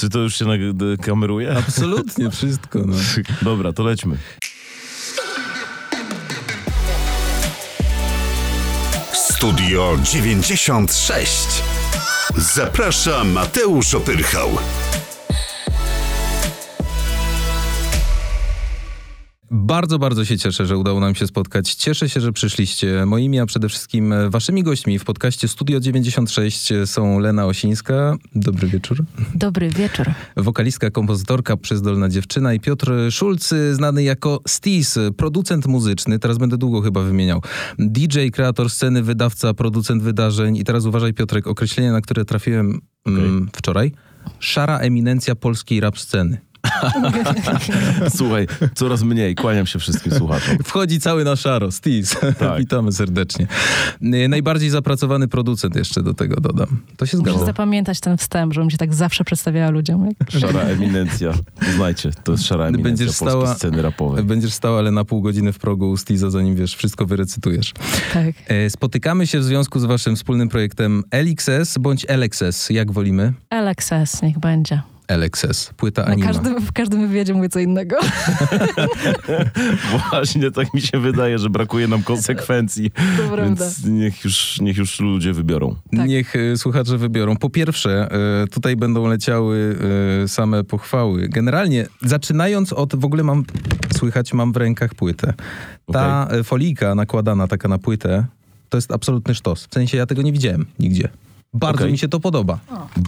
Czy to już się kameruje? Absolutnie, wszystko. No. Dobra, to lećmy. Studio 96. Zaprasza Mateusz Opyrchał. Bardzo, bardzo się cieszę, że udało nam się spotkać. Cieszę się, że przyszliście. Moimi, a przede wszystkim waszymi gośćmi w podcaście Studio 96 są Lena Osińska. Dobry wieczór. Dobry wieczór. Wokalistka, kompozytorka, przyzdolna dziewczyna i Piotr Szulc, znany jako Stis, producent muzyczny. Teraz będę długo chyba wymieniał. DJ, kreator sceny, wydawca, producent wydarzeń. I teraz uważaj Piotrek, określenie, na które trafiłem mm, wczoraj. Szara eminencja polskiej rap sceny. Słuchaj, coraz mniej. Kłaniam się wszystkim słuchaczom. Wchodzi cały na szaro, Stis. Tak. Witamy serdecznie. Y, Najbardziej zapracowany producent jeszcze do tego dodam. To się Muszę zgadza. zapamiętać ten wstęp, żebym się tak zawsze przedstawiała ludziom. Jak... Szara eminencja. Znajcie, to jest szara eminencja Będziesz polskiej stała- sceny rapowej. Będziesz stał, ale na pół godziny w progu u Stiza, zanim wiesz, wszystko wyrecytujesz. Tak. E, Spotykamy się w związku z waszym wspólnym projektem LXS bądź LXS, jak wolimy. LXS, niech będzie. LXS, płyta Na anima. każdym, w każdym wywiadzie mówię co innego. Właśnie tak mi się wydaje, że brakuje nam konsekwencji. To prawda. Więc niech już, niech już ludzie wybiorą. Tak. Niech e, słuchacze wybiorą. Po pierwsze, e, tutaj będą leciały e, same pochwały. Generalnie, zaczynając od, w ogóle mam, słychać, mam w rękach płytę. Ta e, folika nakładana taka na płytę, to jest absolutny sztos. W sensie ja tego nie widziałem nigdzie. Bardzo Okej. mi się to podoba.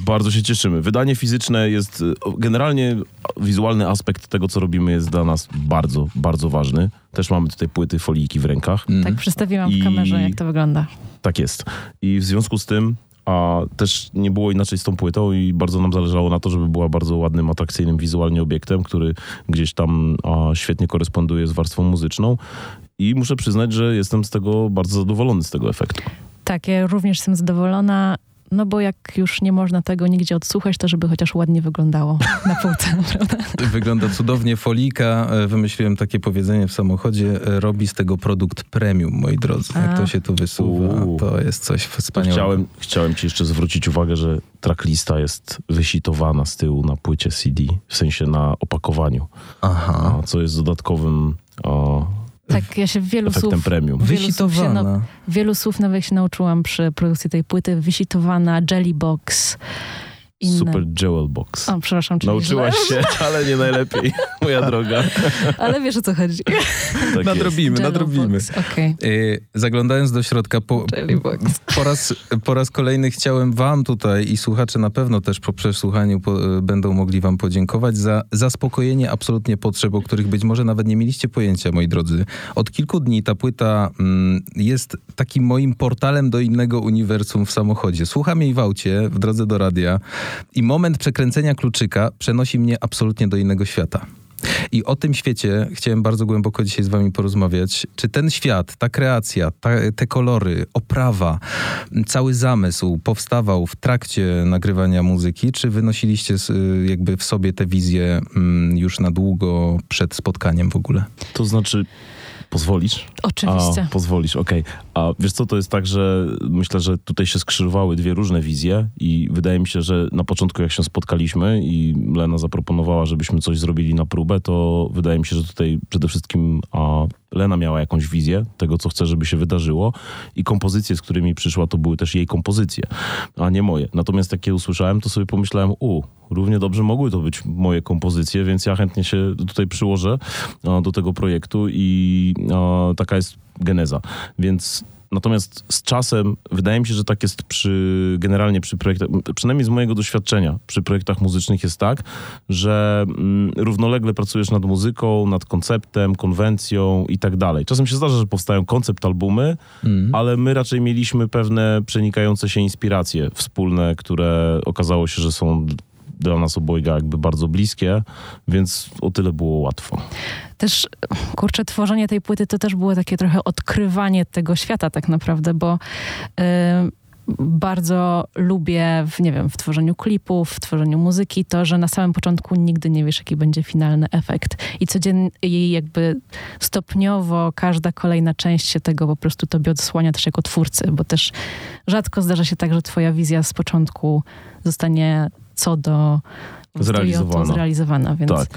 Bardzo się cieszymy. Wydanie fizyczne jest, y, generalnie wizualny aspekt tego, co robimy jest dla nas bardzo, bardzo ważny. Też mamy tutaj płyty, foliki w rękach. Tak przedstawiłam I- w kamerze, jak to wygląda. Tak jest. I w związku z tym a też nie było inaczej z tą płytą i bardzo nam zależało na to, żeby była bardzo ładnym, atrakcyjnym wizualnie obiektem, który gdzieś tam a, świetnie koresponduje z warstwą muzyczną. I muszę przyznać, że jestem z tego bardzo zadowolony z tego efektu. Tak, ja również jestem zadowolona, no bo jak już nie można tego nigdzie odsłuchać, to żeby chociaż ładnie wyglądało na półce, prawda? Wygląda cudownie. Folika, e, wymyśliłem takie powiedzenie w samochodzie, e, robi z tego produkt premium, moi drodzy. Jak to się tu wysuwa, Uuu. to jest coś wspaniałego. Chciałem, chciałem ci jeszcze zwrócić uwagę, że tracklista jest wysitowana z tyłu na płycie CD, w sensie na opakowaniu, Aha. a, co jest dodatkowym o, Tak, ja się wielu efektem słów, premium. wielu słów, się, no, wielu słów nowych się nauczyłam przy produkcji tej płyty. Wysitowana, Jelly Box, inne. Super Jewel Box. O, przepraszam, czyli Nauczyłaś źle. się, ale nie najlepiej, moja droga. Ale wiesz o co chodzi. Tak Nadrobimy, Jello nadrobimy. Box, Okej. Y, Zaglądając do środka, po, po, raz, po raz kolejny chciałem wam tutaj i słuchacze na pewno też po przesłuchaniu po, y, będą mogli wam podziękować za zaspokojenie absolutnie potrzeb, o których być może nawet nie mieliście pojęcia, moi drodzy. Od kilku dni ta płyta mm, jest takim moim portalem do innego uniwersum w samochodzie. Słucham jej w aucie, w drodze do radia i moment przekręcenia kluczyka przenosi mnie absolutnie do innego świata. I o tym świecie chciałem bardzo głęboko dzisiaj z wami porozmawiać. Czy ten świat, ta kreacja, ta, te kolory, oprawa, cały zamysł powstawał w trakcie nagrywania muzyki, czy wynosiliście y, jakby w sobie te wizje mm, już na długo przed spotkaniem w ogóle? To znaczy, pozwolisz? Oczywiście. A, pozwolisz, okej. A wiesz co, to jest tak, że myślę, że tutaj się skrzyżowały dwie różne wizje i wydaje mi się, że na początku jak się spotkaliśmy i Lena zaproponowała, żebyśmy coś zrobili na próbę, to wydaje mi się, że tutaj przede wszystkim a, Lena miała jakąś wizję tego, co chce, żeby się wydarzyło i kompozycje, z którymi przyszła, to były też jej kompozycje, a nie moje. Natomiast jak je usłyszałem, to sobie pomyślałem, u, równie dobrze mogły to być moje kompozycje, więc ja chętnie się tutaj przyłożę do tego projektu i taka jest geneza. Więc natomiast z czasem wydaje mi się, że tak jest przy generalnie przy projektach, przynajmniej z mojego doświadczenia, przy projektach muzycznych jest tak, że mm, równolegle pracujesz nad muzyką, nad konceptem, konwencją i tak dalej. Czasem się zdarza, że powstają koncept albumy, ale my raczej mieliśmy pewne przenikające się inspiracje wspólne, które okazało się, że są dla nas obojga jakby bardzo bliskie, więc o tyle było łatwo. Też, kurczę, tworzenie tej płyty to też było takie trochę odkrywanie tego świata tak naprawdę, bo y, bardzo lubię, w, nie wiem, w tworzeniu klipów, w tworzeniu muzyki, to, że na samym początku nigdy nie wiesz, jaki będzie finalny efekt. I codziennie, jakby stopniowo każda kolejna część się tego po prostu tobie odsłania też jako twórcy, bo też rzadko zdarza się tak, że twoja wizja z początku zostanie co do Zrealizowana. zrealizowana, więc... Tak.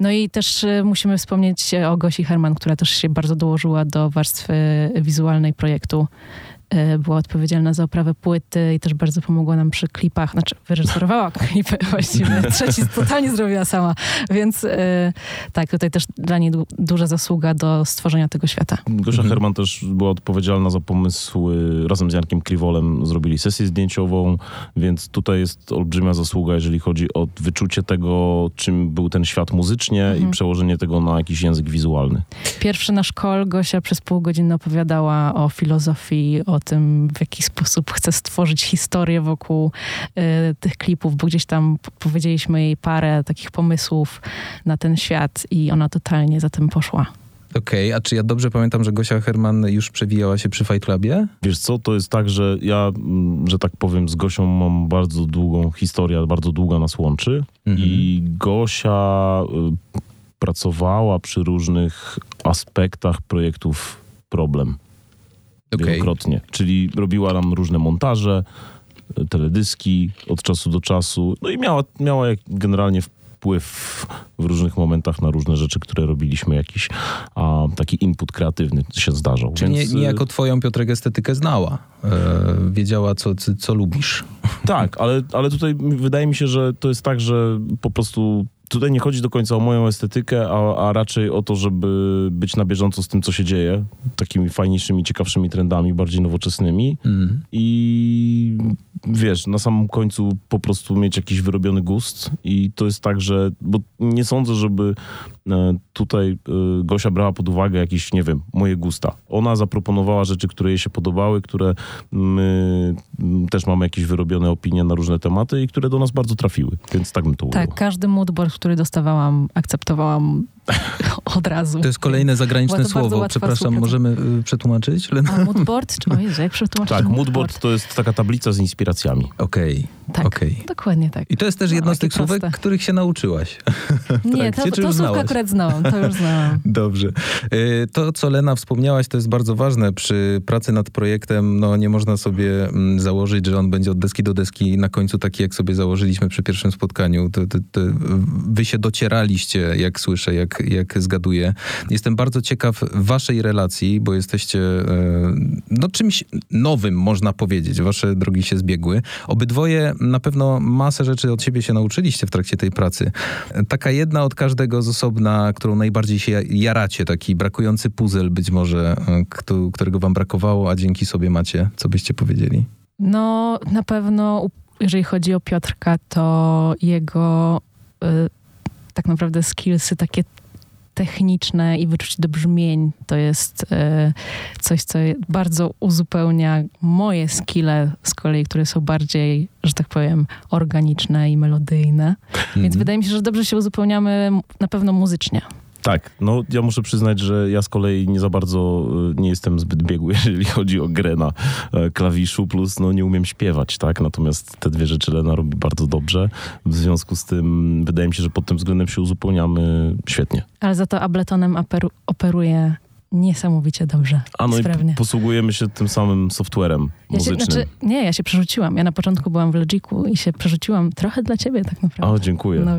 No i też y, musimy wspomnieć o Gosi Herman, która też się bardzo dołożyła do warstwy wizualnej projektu. Y, Była odpowiedzialna za oprawę płyty i też bardzo pomogła nam przy klipach, znaczy wyreżyserowała klipy właściwie. Trzeci totalnie zrobiła sama, więc y, tak, tutaj też dla niej du- duża zasługa do stworzenia tego świata. Gosia Herman też była odpowiedzialna za pomysły, razem z Jankiem Kriwolem zrobili sesję zdjęciową, więc tutaj jest olbrzymia zasługa, jeżeli chodzi o wyczucie tego, czym był ten świat muzycznie i przełożenie tego na jakiś język wizualny. Pierwszy nasz call Gosia przez pół godziny opowiadała o filozofii, o tym, w jaki sposób chce stworzyć historię wokół y, tych klipów, bo gdzieś tam powiedzieliśmy jej parę takich pomysłów na ten świat i ona totalnie za tym poszła. Okej, a czy ja dobrze pamiętam, że Gosia Herman już przewijała się przy Fight Clubie? Wiesz co, to jest tak, że ja, że tak powiem, z Gosią mam bardzo długą historię, bardzo długa nas łączy i Gosia y, pracowała przy różnych aspektach projektów Problem. Okej. wielokrotnie. Czyli robiła nam różne montaże, teledyski od czasu do czasu. No i miała, miała jak generalnie wpływ w różnych momentach na różne rzeczy, które robiliśmy. Jakiś a, taki input kreatywny się zdarzał. Czyli Więc, nie, y, niejako twoją Piotrek estetykę znała. E, wiedziała, co, co, co lubisz. Tak, ale, ale tutaj wydaje mi się, że to jest tak, że po prostu tutaj nie chodzi do końca o moją estetykę, a, a raczej o to, żeby być na bieżąco z tym, co się dzieje, takimi fajniejszymi, ciekawszymi trendami, bardziej nowoczesnymi Mhm. i wiesz, na samym końcu po prostu mieć jakiś wyrobiony gust i to jest tak, że, bo nie sądzę, żeby e, tutaj e, Gosia brała pod uwagę jakieś, nie wiem, moje gusta. Ona zaproponowała rzeczy, które jej się podobały, które my też mamy jakieś wyrobione opinie na różne tematy i które do nas bardzo trafiły, więc tak bym to ujął. Tak, każdy moodboard, który dostawałam, akceptowałam od razu. To jest kolejne zagraniczne słowo. Przepraszam, możemy y, przetłumaczyć? Lena? A moodboard? Czy- O Jezu, jak przetłumaczyć Tak, moodboard to jest taka tablica z inspiracjami. Okej, Tak, okej. dokładnie tak. I to jest też No, jedno z jakie tych słówek, których się nauczyłaś. Nie, to, to już słówko akurat znałam, to już znałam. Dobrze. Y, To, co Lena wspomniałaś, to jest bardzo ważne. Przy pracy nad projektem no, nie można sobie mm, założyć, że on będzie od deski do deski na końcu taki, jak sobie założyliśmy przy pierwszym spotkaniu. To, to, to wy się docieraliście, jak słyszę, jak, jak zgaduję. Jestem bardzo ciekaw waszej relacji, bo jesteście e, no, czymś nowym, można powiedzieć. Wasze drogi się zbiegły. Obydwoje na pewno masę rzeczy od siebie się nauczyliście w trakcie tej pracy. Taka jedna od każdego z osobna, którą najbardziej się jaracie, taki brakujący puzzle być może, e, któ- którego wam brakowało, a dzięki sobie macie. Co byście powiedzieli? No, na pewno, jeżeli chodzi o Piotrka, to jego y, tak naprawdę skillsy takie techniczne i wyczucie do brzmień to jest y, coś, co bardzo uzupełnia moje skille z kolei, które są bardziej, że tak powiem, organiczne i melodyjne. Więc wydaje mi się, że dobrze się uzupełniamy na pewno muzycznie. Tak, no ja muszę przyznać, że ja z kolei nie za bardzo y, nie jestem zbyt biegły, jeżeli chodzi o grę na e, klawiszu, plus no nie umiem śpiewać, tak? Natomiast te dwie rzeczy Lena robi bardzo dobrze. W związku z tym wydaje mi się, że pod tym względem się uzupełniamy świetnie. Ale za to Abletonem operu- operuje niesamowicie dobrze. A no i sprawnie. p- posługujemy się tym samym softwarem Ja się, znaczy, nie, ja się przerzuciłam. Ja na początku byłam w Logiku i się przerzuciłam trochę dla ciebie tak naprawdę. O, dziękuję. No.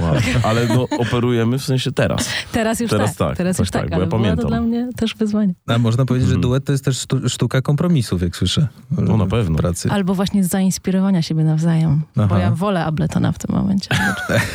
Wow. Ale no, operujemy w sensie teraz. teraz już Teraz tak, tak, teraz już tak, tak, bo ale ja było to pamiętam. dla mnie też wyzwanie. A można powiedzieć, że Mhm. duet to jest też sztu- sztuka kompromisów, jak słyszę. No, na pewno. Pracy. Albo właśnie z zainspirowania siebie nawzajem, bo Aha. ja wolę Abletona w tym momencie.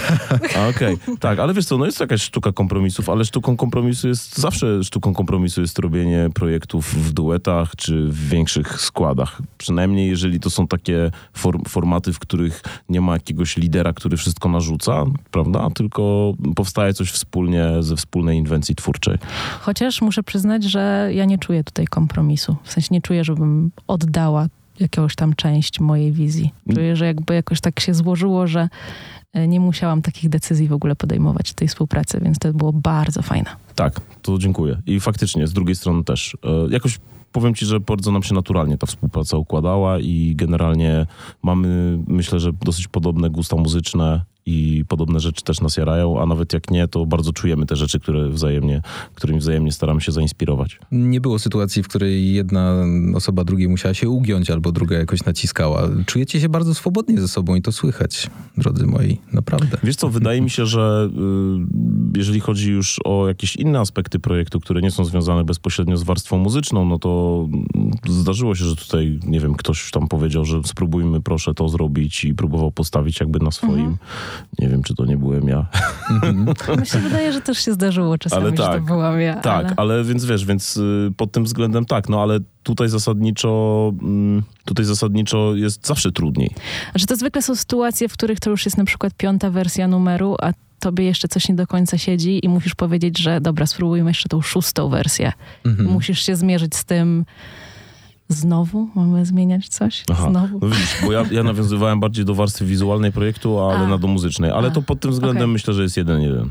Okej, tak, ale wiesz co, no jest to jakaś sztuka kompromisów, ale sztuką kompromisu jest, zawsze sztuką kompromisu jest robienie projektów w duetach czy w większych składach. Przynajmniej jeżeli to są takie form, formaty, w których nie ma jakiegoś lidera, który wszystko narzuca, prawda, tylko powstaje coś wspólnie ze wspólnej inwencji twórczej. Chociaż muszę przyznać, że ja nie czuję tutaj kompromisu. W sensie nie czuję, żebym oddała jakąś tam część mojej wizji. Czuję, że jakby jakoś tak się złożyło, że e, nie musiałam takich decyzji w ogóle podejmować w tej współpracy, więc to było bardzo fajne. Tak, to dziękuję. I faktycznie, z drugiej strony też. E, jakoś powiem ci, że bardzo nam się naturalnie ta współpraca układała i generalnie mamy, myślę, że dosyć podobne gusta muzyczne i podobne rzeczy też nas jarają, a nawet jak nie, to bardzo czujemy te rzeczy, które wzajemnie, którymi wzajemnie staramy się zainspirować. Nie było sytuacji, w której jedna osoba drugiej musiała się ugiąć, albo druga jakoś naciskała. Czujecie się bardzo swobodnie ze sobą i to słychać, drodzy moi, naprawdę. Wiesz co, wydaje mi się, że y, jeżeli chodzi już o jakieś inne aspekty projektu, które nie są związane bezpośrednio z warstwą muzyczną, no to mm, zdarzyło się, że tutaj, nie wiem, ktoś tam powiedział, że spróbujmy proszę to zrobić i próbował postawić jakby na swoim. Nie wiem, czy to nie byłem ja. Mi się wydaje, że też się zdarzyło czasami, Ale że to tak, byłam ja. Tak, ale... ale... więc wiesz, więc y, pod tym względem tak, no ale tutaj zasadniczo, mm, tutaj zasadniczo jest zawsze trudniej. Że to zwykle są sytuacje, w których to już jest na przykład piąta wersja numeru, a tobie jeszcze coś nie do końca siedzi i musisz powiedzieć, że dobra, spróbujmy jeszcze tą szóstą wersję. Mhm. Musisz się zmierzyć z tym znowu? Mamy zmieniać coś? Aha, Znowu? no widzisz, bo ja, ja nawiązywałem bardziej do warstwy wizualnej projektu, ale A. na do muzycznej. Ale A, to pod tym względem okej. myślę, że jest jeden jeden.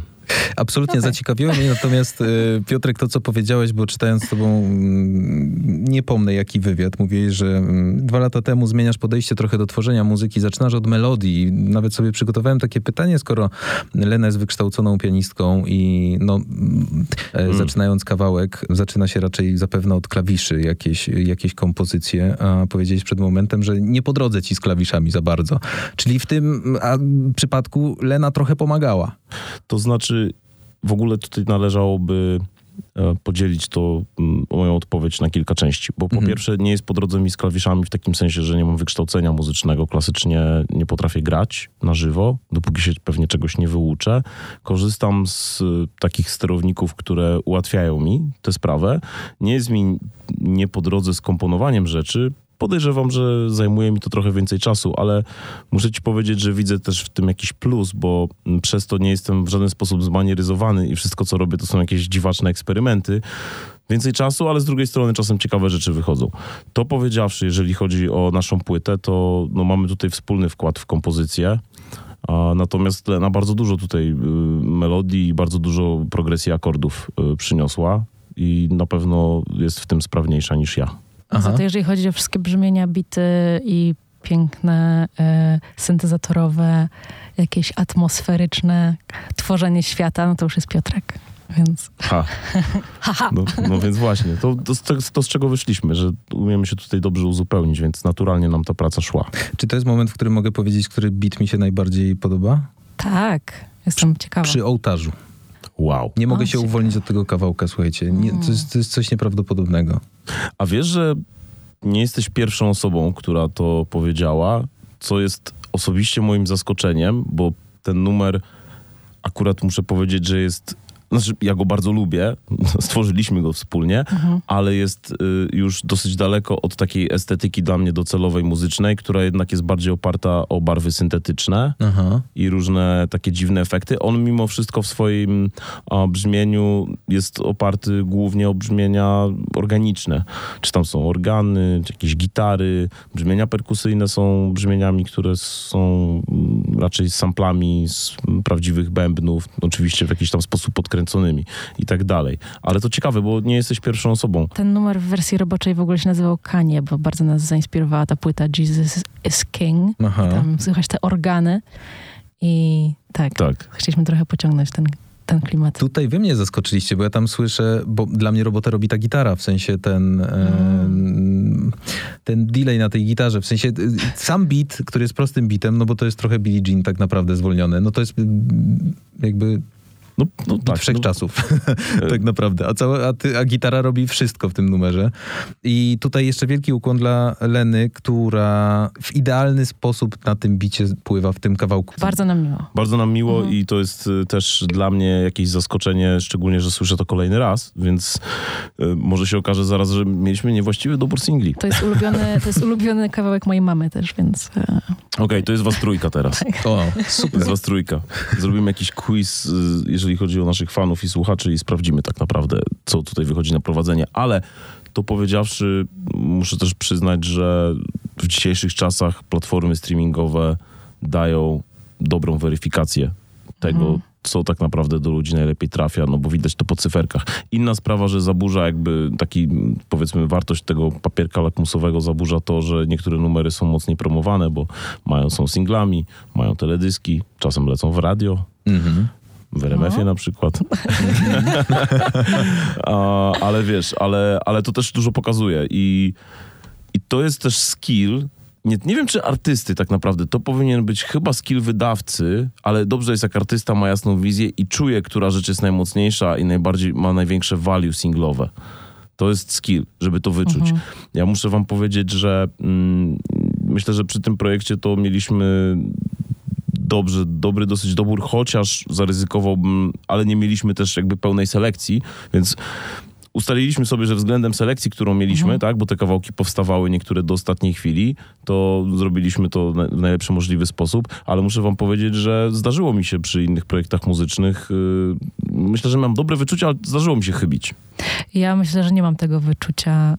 Absolutnie Okej. zaciekawiło mnie, natomiast e, Piotrek, to co powiedziałeś, bo czytając z tobą, mm, nie pomnę jaki wywiad, mówiłeś, że mm, dwa lata temu zmieniasz podejście trochę do tworzenia muzyki, zaczynasz od melodii. Nawet sobie przygotowałem takie pytanie, skoro Lena jest wykształconą pianistką i no, mm, zaczynając kawałek, zaczyna się raczej zapewne od klawiszy jakieś, jakieś kompozycje, a powiedziałeś przed momentem, że nie po drodze ci z klawiszami za bardzo. Czyli w tym przypadku Lena trochę pomagała. To znaczy, w ogóle tutaj należałoby e, podzielić to mm, moją odpowiedź na kilka części. Bo po Mhm. pierwsze, nie jest po drodze mi z klawiszami w takim sensie, że nie mam wykształcenia muzycznego. Klasycznie nie potrafię grać na żywo, dopóki się pewnie czegoś nie wyuczę. Korzystam z e, takich sterowników, które ułatwiają mi tę sprawę. Nie jest mi nie po drodze z komponowaniem rzeczy. Podejrzewam, że zajmuje mi to trochę więcej czasu, ale muszę ci powiedzieć, że widzę też w tym jakiś plus, bo przez to nie jestem w żaden sposób zmanieryzowany i wszystko, co robię, to są jakieś dziwaczne eksperymenty. Więcej czasu, ale z drugiej strony czasem ciekawe rzeczy wychodzą. To powiedziawszy, jeżeli chodzi o naszą płytę, to no, mamy tutaj wspólny wkład w kompozycję. A, natomiast Lena bardzo dużo tutaj y, melodii i bardzo dużo progresji akordów y, przyniosła i na pewno jest w tym sprawniejsza niż ja. Aha. Za to jeżeli chodzi o wszystkie brzmienia, bity i piękne, e, syntezatorowe, jakieś atmosferyczne tworzenie świata, no to już jest Piotrek. Więc Ha. No, no więc właśnie, to, to, to z czego wyszliśmy, że umiemy się tutaj dobrze uzupełnić, więc naturalnie nam ta praca szła. Czy to jest moment, w którym mogę powiedzieć, który beat mi się najbardziej podoba? tak, jestem ciekawa. Przy ołtarzu. Wow. Nie mogę O, się ciekawe. uwolnić od tego kawałka, słuchajcie. Nie, to, jest, to jest coś nieprawdopodobnego. A wiesz, że nie jesteś pierwszą osobą, która to powiedziała, co jest osobiście moim zaskoczeniem, bo ten numer akurat muszę powiedzieć, że jest. Znaczy, ja go bardzo lubię, stworzyliśmy go wspólnie, ale jest y, już dosyć daleko od takiej estetyki dla mnie docelowej muzycznej, która jednak jest bardziej oparta o barwy syntetyczne Aha. i różne takie dziwne efekty. On mimo wszystko w swoim a, brzmieniu jest oparty głównie o brzmienia organiczne. Czy tam są organy, czy jakieś gitary. Brzmienia perkusyjne są brzmieniami, które są mm, raczej samplami z prawdziwych bębnów, oczywiście w jakiś tam sposób podkręconymi i tak dalej. Ale to ciekawe, bo nie jesteś pierwszą osobą. Ten numer w wersji roboczej w ogóle się nazywał Kanie, bo bardzo nas zainspirowała ta płyta Jesus is King. Aha. Tam słychać te organy i tak, Tak. chcieliśmy trochę pociągnąć ten, ten klimat. Tutaj wy mnie zaskoczyliście, bo ja tam słyszę, bo dla mnie robotę robi ta gitara, w sensie ten, e, ten delay na tej gitarze, w sensie e, sam beat, który jest prostym beatem, no bo to jest trochę Billie Jean tak naprawdę zwolnione, no to jest mm, jakby No, no beat tak. wszechczasów, tak naprawdę. A, cała, a, ty, a gitara robi wszystko w tym numerze. I tutaj jeszcze wielki ukłon dla Leny, która w idealny sposób na tym bicie pływa w tym kawałku. Bardzo nam miło. Bardzo nam miło i to jest y, też dla mnie jakieś zaskoczenie, szczególnie, że słyszę to kolejny raz, więc y, może się okaże zaraz, że mieliśmy niewłaściwy dobór singli. To jest ulubiony, to jest ulubiony kawałek mojej mamy też, więc e, Okej, to jest was trójka teraz. O, To super. jest was trójka. Zrobimy jakiś quiz, y, jeżeli chodzi o naszych fanów i słuchaczy i sprawdzimy tak naprawdę, co tutaj wychodzi na prowadzenie. Ale to powiedziawszy, muszę też przyznać, że w dzisiejszych czasach platformy streamingowe dają dobrą weryfikację tego, Mhm. co tak naprawdę do ludzi najlepiej trafia, no bo widać to po cyferkach. Inna sprawa, że zaburza jakby taki, powiedzmy, wartość tego papierka lakmusowego zaburza to, że niektóre numery są mocniej promowane, bo mają, są singlami, mają teledyski, czasem lecą w radio, Mhm. W RMF-ie na przykład. A, ale wiesz, ale, ale to też dużo pokazuje i, i to jest też skill, nie, nie wiem czy artysty tak naprawdę, to powinien być chyba skill wydawcy, ale dobrze jest jak artysta ma jasną wizję i czuje, która rzecz jest najmocniejsza i najbardziej ma największe value singlowe. To jest skill, żeby to wyczuć. Ja muszę wam powiedzieć, że mm, myślę, że przy tym projekcie to mieliśmy dobrze, dobry dosyć dobór, chociaż zaryzykowałbym, ale nie mieliśmy też jakby pełnej selekcji, więc ustaliliśmy sobie, że względem selekcji, którą mieliśmy, tak, bo te kawałki powstawały niektóre do ostatniej chwili, to zrobiliśmy to w najlepszy możliwy sposób, ale muszę wam powiedzieć, że zdarzyło mi się przy innych projektach muzycznych, yy, myślę, że mam dobre wyczucie, ale zdarzyło mi się chybić. Ja myślę, że nie mam tego wyczucia.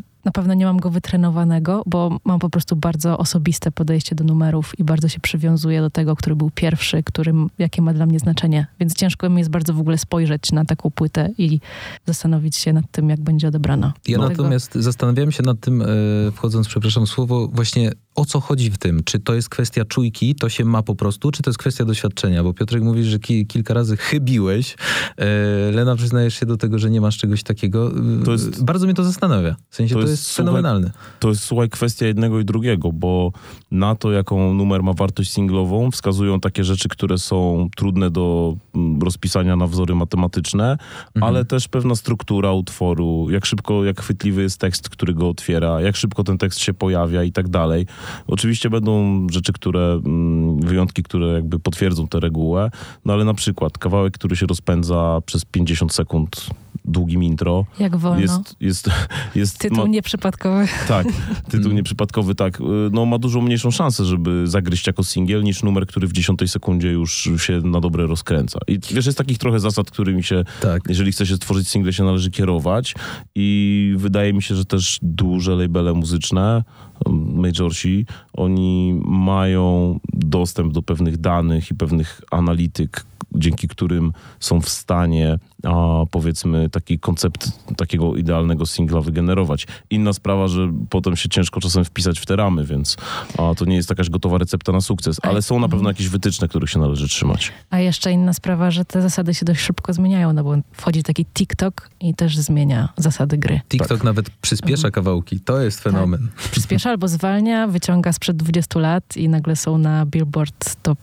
y, Na pewno nie mam go wytrenowanego, bo mam po prostu bardzo osobiste podejście do numerów i bardzo się przywiązuję do tego, który był pierwszy, którym, jakie ma dla mnie znaczenie. Więc ciężko mi jest bardzo w ogóle spojrzeć na taką płytę i zastanowić się nad tym, jak będzie odebrana. Ja Dlatego- natomiast zastanawiałem się nad tym, e, wchodząc, przepraszam słowo, właśnie o co chodzi w tym? Czy to jest kwestia czujki, to się ma po prostu, czy to jest kwestia doświadczenia? Bo Piotrek mówisz, że ki, kilka razy chybiłeś. E, Lena, przyznajesz się do tego, że nie masz czegoś takiego. To jest- Bardzo mnie to zastanawia. W sensie to, to jest, jest, słuchaj, fenomenalne. To jest, słuchaj, kwestia jednego i drugiego, bo na to, jaką numer ma wartość singlową, wskazują takie rzeczy, które są trudne do mm, rozpisania na wzory matematyczne, ale też pewna struktura utworu, jak szybko, jak chwytliwy jest tekst, który go otwiera, jak szybko ten tekst się pojawia i tak dalej. Oczywiście będą rzeczy, które, mm, wyjątki, które jakby potwierdzą tę regułę, no ale na przykład kawałek, który się rozpędza przez 50 sekund długim intro, Jak wolno. jest, jest, jest Tytuł ma- nieprzypadkowy. tak, tytuł nieprzypadkowy, tak. Y, No ma dużo mniejszą szansę, żeby zagryźć jako singiel, niż numer, który w dziesiątej sekundzie już się na dobre rozkręca. I wiesz, jest takich trochę zasad, którymi się, Tak. jeżeli chce się stworzyć single, się należy kierować. I wydaje mi się, że też duże labele muzyczne, um, majorsi, oni mają dostęp do pewnych danych i pewnych analityk, dzięki którym są w stanie, a, powiedzmy, taki koncept takiego idealnego singla wygenerować. Inna sprawa, że potem się ciężko czasem wpisać w te ramy, więc a, to nie jest jakaś gotowa recepta na sukces, ale są na pewno jakieś wytyczne, których się należy trzymać. A jeszcze inna sprawa, że te zasady się dość szybko zmieniają, no bo wchodzi taki TikTok i też zmienia zasady gry. TikTok nawet przyspiesza kawałki. To jest fenomen. Przyspiesza albo zwalnia, wyciąga sprzed 20 lat i nagle są na Billboard Top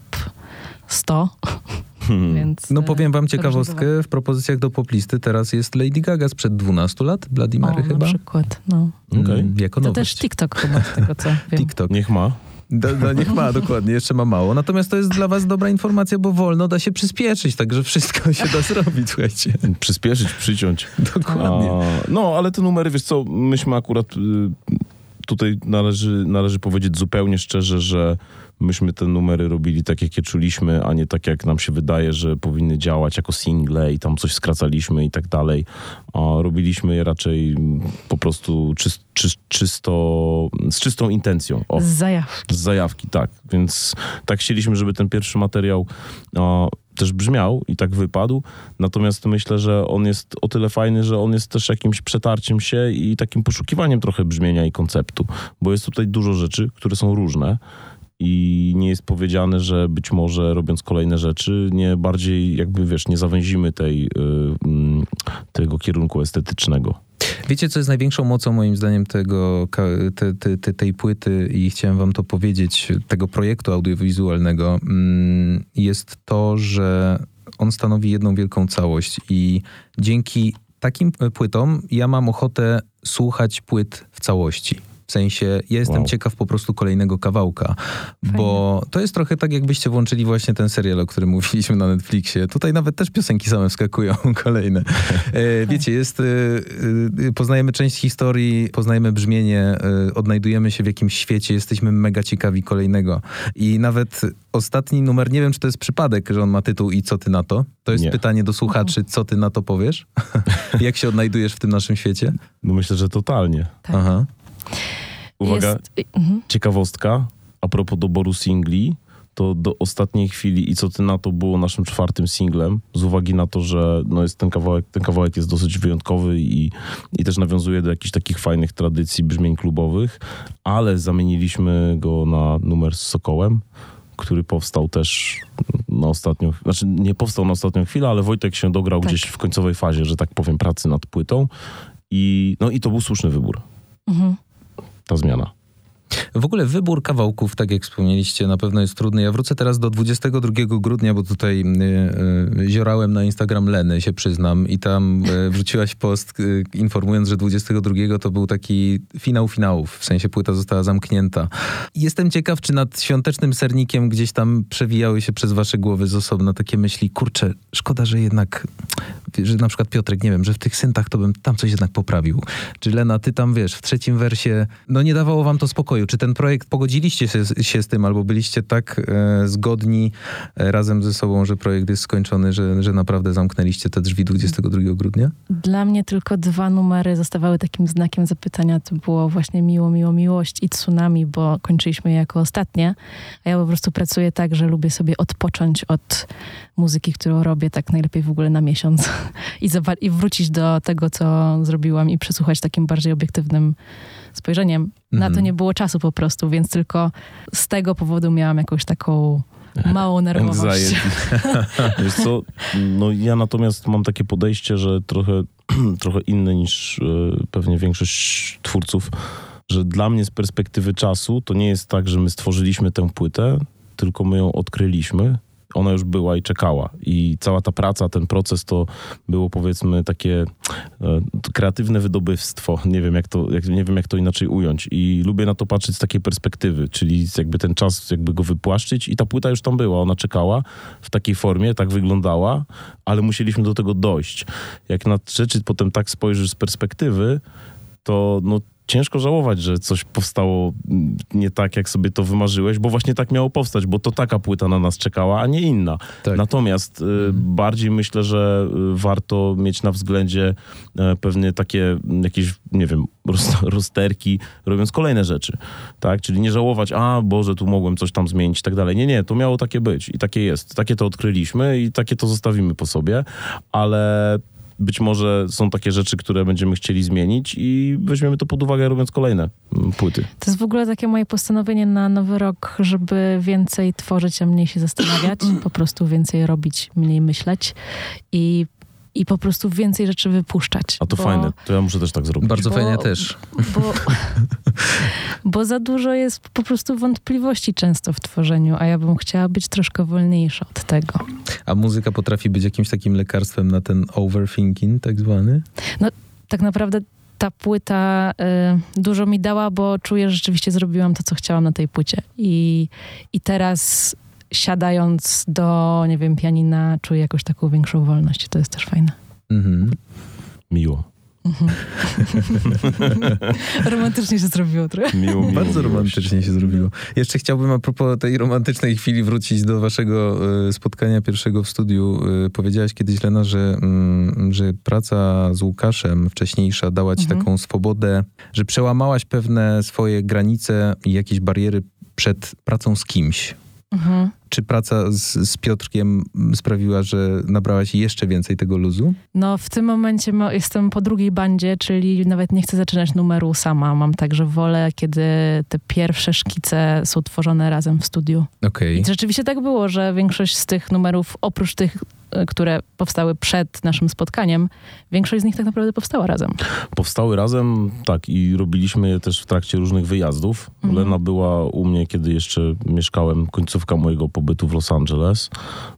100. Więc, No e, powiem wam bywa. ciekawostkę, w propozycjach do poplisty teraz jest Lady Gaga sprzed 12 lat, Bloody O, Mary na chyba. przykład, no. Okej. Mm, Jako To nowość. też TikTok chyba, z tego co wiem. TikTok. Niech ma. Do, no niech ma, dokładnie, jeszcze ma mało. Natomiast to jest dla was dobra informacja, bo wolno da się przyspieszyć, także wszystko się da zrobić, słuchajcie. Przyspieszyć, przyciąć. Dokładnie. A, no, ale te numery, wiesz co, myśmy akurat y, tutaj należy, należy powiedzieć zupełnie szczerze, że myśmy te numery robili tak, jak je czuliśmy, a nie tak, jak nam się wydaje, że powinny działać jako single i tam coś skracaliśmy i tak dalej. A robiliśmy je raczej po prostu czyst, czyst, czysto, z czystą intencją. O. Z zajawki. Z zajawki, tak. Więc tak chcieliśmy, żeby ten pierwszy materiał o, też brzmiał i tak wypadł. Natomiast myślę, że on jest o tyle fajny, że on jest też jakimś przetarciem się i takim poszukiwaniem trochę brzmienia i konceptu. Bo jest tutaj dużo rzeczy, które są różne. I nie jest powiedziane, że być może robiąc kolejne rzeczy, nie bardziej jakby wiesz, nie zawęzimy tej, y, mm, tego kierunku estetycznego. Wiecie, co jest największą mocą moim zdaniem tego, te, te, te, tej płyty i chciałem wam to powiedzieć, tego projektu audiowizualnego, mm, jest to, że on stanowi jedną wielką całość i dzięki takim płytom ja mam ochotę słuchać płyt w całości. W sensie, ja jestem Wow. ciekaw po prostu kolejnego kawałka, bo to jest trochę tak, jakbyście włączyli właśnie ten serial, o którym mówiliśmy na Netflixie. Tutaj nawet też piosenki same wskakują, kolejne. E, wiecie, jest, e, e, poznajemy część historii, poznajemy brzmienie, e, odnajdujemy się w jakimś świecie, jesteśmy mega ciekawi kolejnego. I nawet ostatni numer, nie wiem, czy to jest przypadek, że on ma tytuł i co ty na to? To jest Nie. pytanie do słuchaczy, co ty na to powiesz? Jak się odnajdujesz w tym naszym świecie? No myślę, że totalnie. Tak. Aha. Uwaga, Jest, mhm. ciekawostka a propos doboru singli, to do ostatniej chwili i co ty na to było naszym czwartym singlem, z uwagi na to, że no jest ten kawałek, ten kawałek jest dosyć wyjątkowy i, i też nawiązuje do jakichś takich fajnych tradycji brzmień klubowych, ale zamieniliśmy go na numer z Sokołem, który powstał też na ostatnią, znaczy nie powstał na ostatnią chwilę, ale Wojtek się dograł Tak. gdzieś w końcowej fazie, że tak powiem, pracy nad płytą i, no i to był słuszny wybór, Mhm. Ta zmiana. W ogóle wybór kawałków, tak jak wspomnieliście, na pewno jest trudny. Ja wrócę teraz do 22 grudnia, bo tutaj y, y, ziorałem na Instagram Leny, się przyznam, i tam y, wrzuciłaś post informując, że 22 to był taki finał finałów, w sensie płyta została zamknięta. Jestem ciekaw, czy nad świątecznym sernikiem gdzieś tam przewijały się przez wasze głowy z osobna takie myśli, kurczę, szkoda, że jednak, że na przykład Piotrek, nie wiem, że w tych syntach to bym tam coś jednak poprawił. Czy Lena, ty tam wiesz, w trzecim wersie, no nie dawało wam to spokoju. Czy ten projekt pogodziliście się, się z tym, albo byliście tak e, zgodni e, razem ze sobą, że projekt jest skończony, że, że naprawdę zamknęliście te drzwi 22 grudnia? Dla mnie tylko dwa numery zostawały takim znakiem zapytania. To było właśnie Miło, Miło, Miłość i Tsunami, bo kończyliśmy je jako ostatnie. A ja po prostu pracuję tak, że lubię sobie odpocząć od muzyki, którą robię tak najlepiej w ogóle na miesiąc i, i wrócić do tego, co zrobiłam i przesłuchać takim bardziej obiektywnym spojrzeniem. Na to Mhm. nie było czasu po prostu, więc tylko z tego powodu miałam jakąś taką małą nerwowość. Wiesz co, no ja natomiast mam takie podejście, że trochę, trochę inne niż e, pewnie większość twórców, że dla mnie z perspektywy czasu to nie jest tak, że my stworzyliśmy tę płytę, tylko my ją odkryliśmy. Ona już była i czekała. I cała ta praca, ten proces to było powiedzmy takie e, kreatywne wydobywstwo. Nie wiem jak, to, jak, nie wiem, jak to inaczej ująć. I lubię na to patrzeć z takiej perspektywy, czyli jakby ten czas jakby go wypłaszczyć i ta płyta już tam była. Ona czekała w takiej formie, tak wyglądała, ale musieliśmy do tego dojść. Jak na rzeczy potem tak spojrzysz z perspektywy, to no, ciężko żałować, że coś powstało nie tak, jak sobie to wymarzyłeś, bo właśnie tak miało powstać, bo to taka płyta na nas czekała, a nie inna. Tak. Natomiast y, bardziej myślę, że y, warto mieć na względzie e, pewnie takie mm, jakieś, nie wiem, roz, rozterki, robiąc kolejne rzeczy, tak? Czyli nie żałować, a Boże, tu mogłem coś tam zmienić i tak dalej. Nie, nie, to miało takie być i takie jest. Takie to odkryliśmy i takie to zostawimy po sobie, ale być może są takie rzeczy, które będziemy chcieli zmienić i weźmiemy to pod uwagę, robiąc kolejne mm, płyty. To jest w ogóle takie moje postanowienie na nowy rok, żeby więcej tworzyć, a mniej się zastanawiać, po prostu więcej robić, mniej myśleć i, i po prostu więcej rzeczy wypuszczać. A to bo, fajne, to ja muszę też tak zrobić. Bardzo Bo- fajnie też. Bo, bo za dużo jest po prostu wątpliwości często w tworzeniu, a ja bym chciała być troszkę wolniejsza od tego. A muzyka potrafi być jakimś takim lekarstwem na ten overthinking tak zwany? Tak naprawdę ta płyta y, dużo mi dała, bo czuję, że rzeczywiście zrobiłam to, co chciałam na tej płycie. I, i teraz siadając do, nie wiem, pianina, czuję jakąś taką większą wolność. To jest też fajne. Mhm. Miło. Romantycznie się zrobiło trochę. Miło, miło Bardzo miłość. romantycznie się zrobiło. Jeszcze chciałbym a propos tej romantycznej chwili wrócić do waszego e, spotkania pierwszego w studiu. E, Powiedziałaś kiedyś, Lena, że, mm, że praca z Łukaszem wcześniejsza dała ci Mhm. taką swobodę, że przełamałaś pewne swoje granice i jakieś bariery przed pracą z kimś. Mhm. Czy praca z, z Piotrkiem sprawiła, że nabrałaś jeszcze więcej tego luzu? No, w tym momencie jestem po drugiej bandzie, czyli nawet nie chcę zaczynać numeru sama. Mam także wolę, kiedy te pierwsze szkice są tworzone razem w studiu. Okej. I rzeczywiście tak było, że większość z tych numerów, oprócz tych, które powstały przed naszym spotkaniem, większość z nich tak naprawdę powstała razem. Powstały razem, tak, i robiliśmy je też w trakcie różnych wyjazdów. Mhm. Lena była u mnie, kiedy jeszcze mieszkałem, końcówka mojego pobytu w Los Angeles.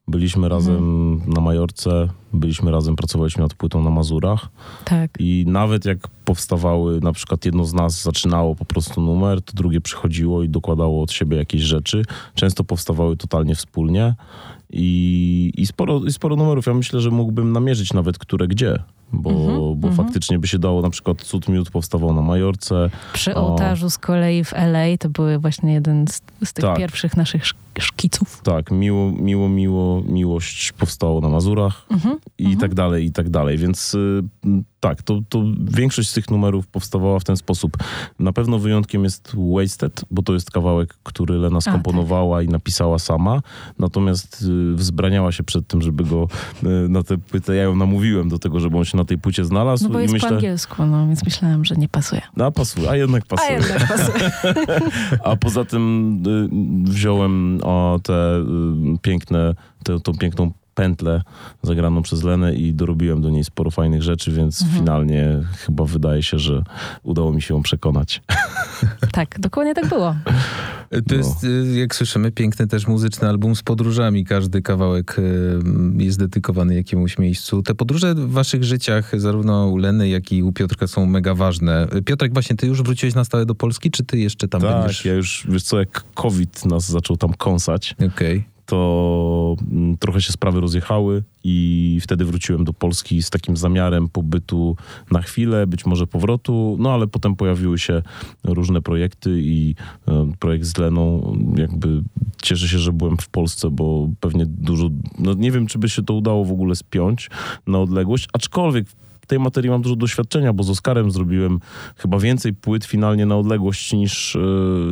Byliśmy razem na Majorce, byliśmy razem, pracowaliśmy nad płytą na Mazurach. Tak. I nawet jak powstawały, na przykład jedno z nas zaczynało po prostu numer, to drugie przychodziło i dokładało od siebie jakieś rzeczy. Często powstawały totalnie wspólnie i, i, sporo, i sporo numerów. Ja myślę, że mógłbym namierzyć nawet które gdzie, bo, Mhm, bo mhm. faktycznie by się dało, na przykład Cud Miód powstawał na Majorce. Przy ołtarzu z kolei w LA to były właśnie jeden z, z tych Tak. pierwszych naszych szk- szkiców. Tak, miło, miło, miło, miłość powstało na Mazurach Mhm. i tak dalej, i tak dalej. Więc y, tak, to, to większość z tych numerów powstawała w ten sposób. Na pewno wyjątkiem jest Wasted, bo to jest kawałek, który Lena skomponowała i napisała sama, natomiast y, wzbraniała się przed tym, żeby go y, na tę płytę, ja ją namówiłem do tego, żeby on się na tej płycie znalazł No bo i jest myślę, po angielsku, no więc myślałem, że nie pasuje. a pasuje, a jednak A pasuje. jednak pasuje. A poza tym y, wziąłem o, te y, piękne, tę tą piękną pętlę zagraną przez Lenę i dorobiłem do niej sporo fajnych rzeczy, więc Mhm. finalnie chyba wydaje się, że udało mi się ją przekonać. Tak, dokładnie tak było. To No. jest, y, jak słyszymy, piękny też muzyczny album z podróżami. Każdy kawałek y, jest dedykowany jakiemuś miejscu. Te podróże w waszych życiach, zarówno u Leny, jak i u Piotrka są mega ważne. Piotrek, właśnie, ty już wróciłeś na stałe do Polski, czy ty jeszcze tam tak, będziesz? ja już, wiesz co, jak COVID nas zaczął tam kąsać, Okej. To mm, trochę się sprawy rozjechały i wtedy wróciłem do Polski z takim zamiarem pobytu na chwilę, być może powrotu, no ale potem pojawiły się różne projekty i e, projekt z Leną jakby cieszę się, że byłem w Polsce, bo pewnie dużo, no nie wiem, czy by się to udało w ogóle spiąć na odległość, aczkolwiek tej materii mam dużo doświadczenia, bo z Oskarem zrobiłem chyba więcej płyt finalnie na odległość niż, e,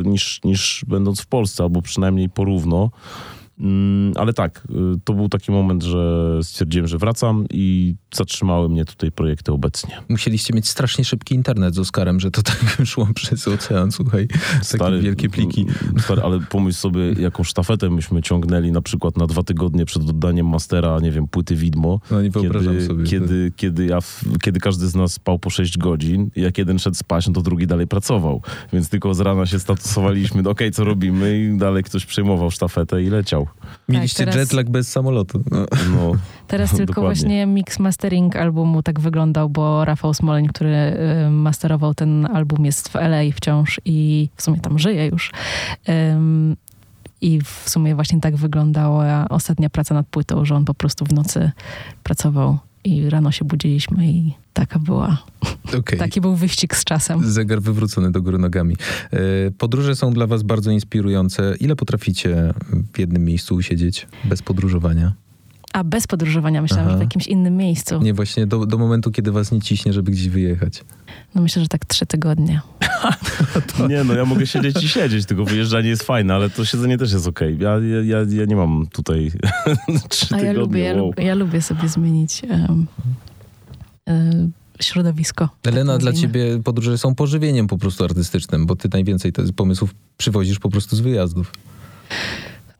niż, niż będąc w Polsce, albo przynajmniej porówno. Mm, Ale tak, y, to był taki moment, że stwierdziłem, że wracam i zatrzymały mnie tutaj projekty obecnie. Musieliście mieć strasznie szybki internet z Oskarem, że to tak szło przez ocean, słuchaj. Takie wielkie pliki. mm, Stary, ale pomyśl sobie, jaką sztafetę myśmy ciągnęli na przykład na dwa tygodnie przed oddaniem mastera, nie wiem, płyty widmo. No nie wyobrażam kiedy, sobie. Kiedy, kiedy, ja, kiedy każdy z nas spał po 6 godzin, jak jeden szedł spać, no to drugi dalej pracował. Więc tylko z rana się statusowaliśmy, no okej, co robimy i dalej ktoś przejmował sztafetę i leciał. Mieliście Tak, teraz- jetlag bez samolotu. No. No, Teraz tylko Dokładnie. właśnie mix mastering albumu tak wyglądał, bo Rafał Smoleń, który masterował ten album jest w LA wciąż i w sumie tam żyje już. Ym, I w sumie właśnie tak wyglądała ostatnia praca nad płytą, że on po prostu w nocy pracował i rano się budziliśmy i taka była, Okej. taki był wyścig z czasem. Zegar wywrócony do góry nogami. E, Podróże są dla was bardzo inspirujące. Ile potraficie w jednym miejscu usiedzieć bez podróżowania? A bez podróżowania myślałam, Aha. że w jakimś innym miejscu. Nie, właśnie do, do momentu, kiedy was nie ciśnie, żeby gdzieś wyjechać. No myślę, że tak trzy tygodnie. Nie, no ja mogę siedzieć i siedzieć, tylko wyjeżdżanie jest fajne, ale to siedzenie też jest okej. Ja, ja, ja, ja nie mam tutaj trzy A ja tygodnie. lubię, ja, wow. lubię, ja lubię sobie zmienić em, środowisko. Elena, tak dla ciebie podróże są pożywieniem po prostu artystycznym, bo ty najwięcej te pomysłów przywozisz po prostu z wyjazdów.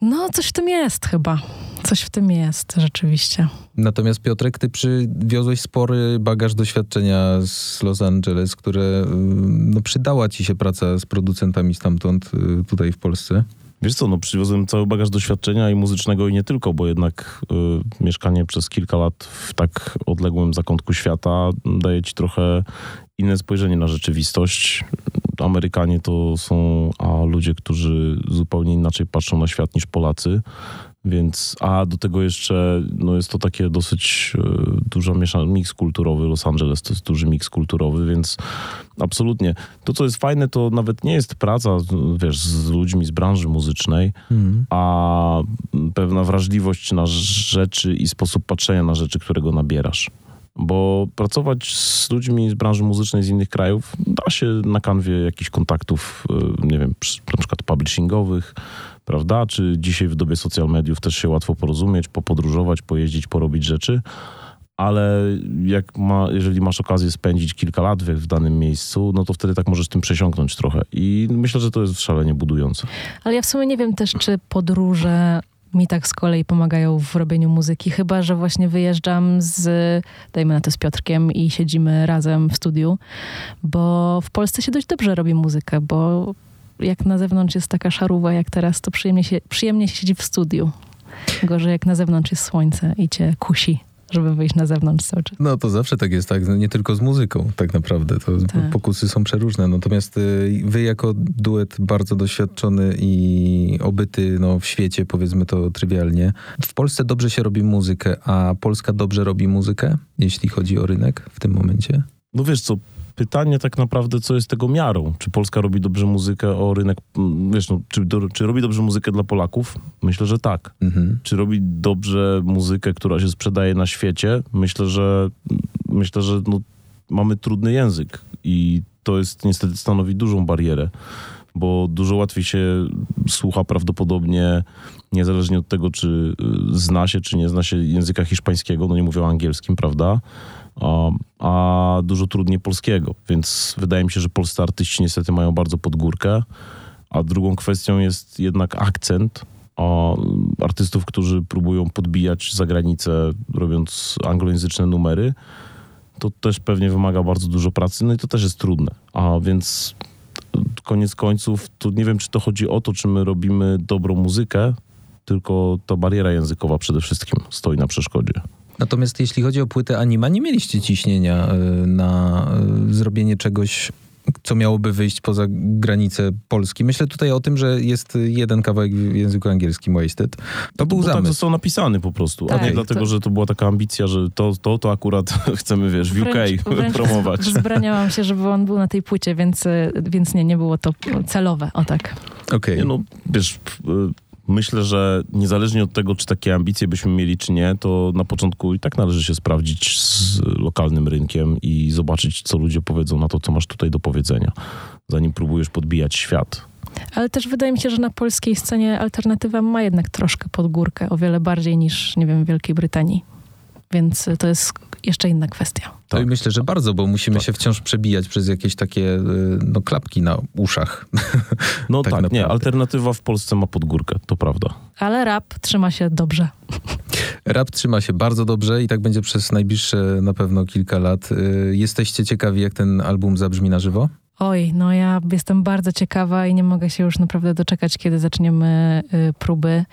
No, coś w tym jest chyba. Coś w tym jest, rzeczywiście. Natomiast Piotrek, ty przywiozłeś spory bagaż doświadczenia z Los Angeles, które ym, no, przydała ci się praca z producentami stamtąd y, tutaj w Polsce. Wiesz co, no przywiozłem cały bagaż doświadczenia i muzycznego i nie tylko, bo jednak y, mieszkanie przez kilka lat w tak odległym zakątku świata daje ci trochę inne spojrzenie na rzeczywistość. Amerykanie to są a ludzie, którzy zupełnie inaczej patrzą na świat niż Polacy. Więc, a do tego jeszcze no jest to takie dosyć e, duża miesza, miks kulturowy. Los Angeles to jest duży miks kulturowy, więc absolutnie. To, co jest fajne, to nawet nie jest praca, wiesz, z ludźmi z branży muzycznej, a pewna wrażliwość na rzeczy i sposób patrzenia na rzeczy, którego nabierasz. Bo pracować z ludźmi z branży muzycznej z innych krajów da się na kanwie jakichś kontaktów, y, nie wiem, na przykład publishingowych, prawda? Czy dzisiaj w dobie social mediów też się łatwo porozumieć, popodróżować, pojeździć, porobić rzeczy. Ale jak ma, jeżeli masz okazję spędzić kilka lat w, w danym miejscu, no to wtedy tak możesz tym przesiąknąć trochę. I myślę, że to jest szalenie budujące. Ale ja w sumie nie wiem też, czy podróże mi tak z kolei pomagają w robieniu muzyki, chyba że właśnie wyjeżdżam z, dajmy na to z Piotrkiem i siedzimy razem w studiu, bo w Polsce się dość dobrze robi muzykę, bo jak na zewnątrz jest taka szaruwa jak teraz, to przyjemnie się, przyjemnie się siedzi w studiu. Gorzej jak na zewnątrz jest słońce i cię kusi, żeby wyjść na zewnątrz cały czas. No to zawsze tak jest, tak, no, nie tylko z muzyką tak naprawdę, to Tak. pokusy są przeróżne, natomiast y, wy jako duet bardzo doświadczony i obyty no, w świecie, powiedzmy to trywialnie, w Polsce dobrze się robi muzykę, a Polska dobrze robi muzykę, jeśli chodzi o rynek w tym momencie? No wiesz co, pytanie tak naprawdę, co jest tego miarą? Czy Polska robi dobrze muzykę o rynek, wiesz, no, czy, do, czy robi dobrze muzykę dla Polaków? Myślę, że tak. Mhm. Czy robi dobrze muzykę, która się sprzedaje na świecie? Myślę, że myślę, że no, mamy trudny język i to jest niestety stanowi dużą barierę, bo dużo łatwiej się słucha prawdopodobnie niezależnie od tego, czy y, zna się, czy nie zna się języka hiszpańskiego, no nie mówię o angielskim, prawda? A, dużo trudniej polskiego, więc wydaje mi się, że polscy artyści niestety mają bardzo pod górkę, a drugą kwestią jest jednak akcent, artystów, którzy próbują podbijać za granicę, robiąc anglojęzyczne numery, to też pewnie wymaga bardzo dużo pracy, no i to też jest trudne. A więc koniec końców, tu nie wiem, czy to chodzi o to, czy my robimy dobrą muzykę, tylko ta bariera językowa przede wszystkim stoi na przeszkodzie. Natomiast jeśli chodzi o płytę Anima, nie mieliście ciśnienia y, na y, zrobienie czegoś, co miałoby wyjść poza granice Polski. Myślę tutaj o tym, że jest jeden kawałek w języku angielskim, Wasted. To był Bo tak zamysł. został napisany po prostu, a Tak, nie to- dlatego, że to była taka ambicja, że to, to, to akurat chcemy, wiesz, w UK Wręcz- wręcz promować. Wzbraniałam się, żeby on był na tej płycie, więc, y, więc nie, nie było to celowe, o tak. Okej. Nie, no, wiesz, myślę, że niezależnie od tego, czy takie ambicje byśmy mieli, czy nie, to na początku i tak należy się sprawdzić z lokalnym rynkiem i zobaczyć, co ludzie powiedzą na to, co masz tutaj do powiedzenia, zanim próbujesz podbijać świat. Ale też wydaje mi się, że na polskiej scenie alternatywa ma jednak troszkę pod górkę, o wiele bardziej niż, nie wiem, w Wielkiej Brytanii. Więc to jest jeszcze inna kwestia. To i tak. myślę, że bardzo, bo musimy Tak. się wciąż przebijać przez jakieś takie y, no, klapki na uszach. No Tak tak, nie, alternatywa w Polsce ma pod górkę, to prawda. Ale rap trzyma się dobrze. Rap trzyma się bardzo dobrze i tak będzie przez najbliższe na pewno kilka lat. Y, Jesteście ciekawi, jak ten album zabrzmi na żywo? Oj, no ja jestem bardzo ciekawa i nie mogę się już naprawdę doczekać, kiedy zaczniemy y, próby,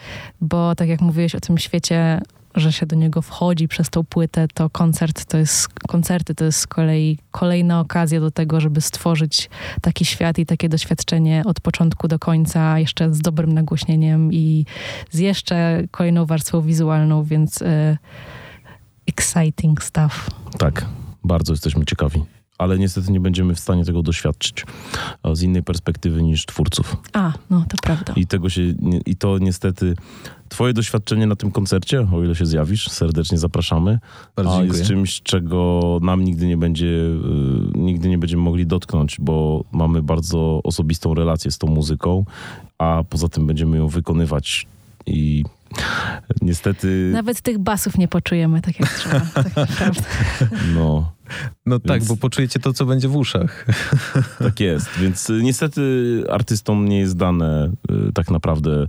bo tak jak mówiłeś o tym świecie, że się do niego wchodzi przez tą płytę, to koncert to jest, koncerty to jest z kolei kolejna okazja do tego, żeby stworzyć taki świat i takie doświadczenie od początku do końca, jeszcze z dobrym nagłośnieniem i z jeszcze kolejną warstwą wizualną, więc y, exciting stuff. Tak, bardzo jesteśmy ciekawi. Ale niestety nie będziemy w stanie tego doświadczyć e, z innej perspektywy niż twórców. A, no to prawda. I tego się, i to niestety, twoje doświadczenie na tym koncercie, o ile się zjawisz, serdecznie zapraszamy, Bardzo a dziękuję. jest czymś, czego nam nigdy nie będzie, y, nigdy nie będziemy mogli dotknąć, bo mamy bardzo osobistą relację z tą muzyką, a poza tym będziemy ją wykonywać i niestety, Nawet tych basów nie poczujemy tak jak trzeba. Tak naprawdę. no, No tak, Więc- bo poczujecie to, co będzie w uszach. Tak jest, więc y, niestety artystom nie jest dane y, tak naprawdę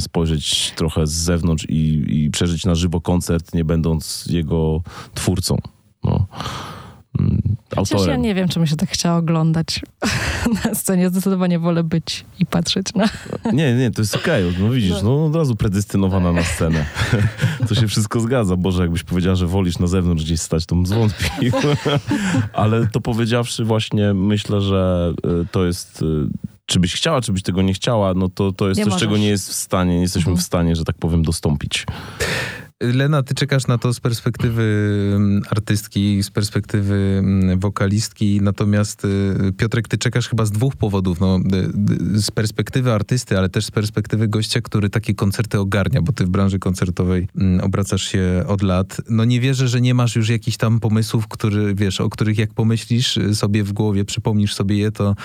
spojrzeć trochę z zewnątrz i, i przeżyć na żywo koncert, nie będąc jego twórcą. No. Mm, Chociaż ja Autorem. nie wiem, czy mi się tak chciała oglądać na scenie. Zdecydowanie wolę być i patrzeć na... Nie, nie, to jest okej. No widzisz, no od razu predestynowana na scenę. To się wszystko zgadza. Boże, jakbyś powiedziała, że wolisz na zewnątrz gdzieś stać, to bym zwątpił. Ale to powiedziawszy właśnie, myślę, że y, to jest... y, Czy byś chciała, czy byś tego nie chciała, no to, to jest Nie coś, możesz. czego nie jest w stanie, nie jesteśmy Mhm. w stanie, że tak powiem, dostąpić. Lena, ty czekasz na to z perspektywy mm, artystki, z perspektywy mm, wokalistki, natomiast y, Piotrek, ty czekasz chyba z dwóch powodów. No, y, y, z perspektywy artysty, ale też z perspektywy gościa, który takie koncerty ogarnia, bo ty w branży koncertowej mm, obracasz się od lat. No nie wierzę, że nie masz już jakichś tam pomysłów, który, wiesz, o których jak pomyślisz sobie w głowie, przypomnisz sobie je, to,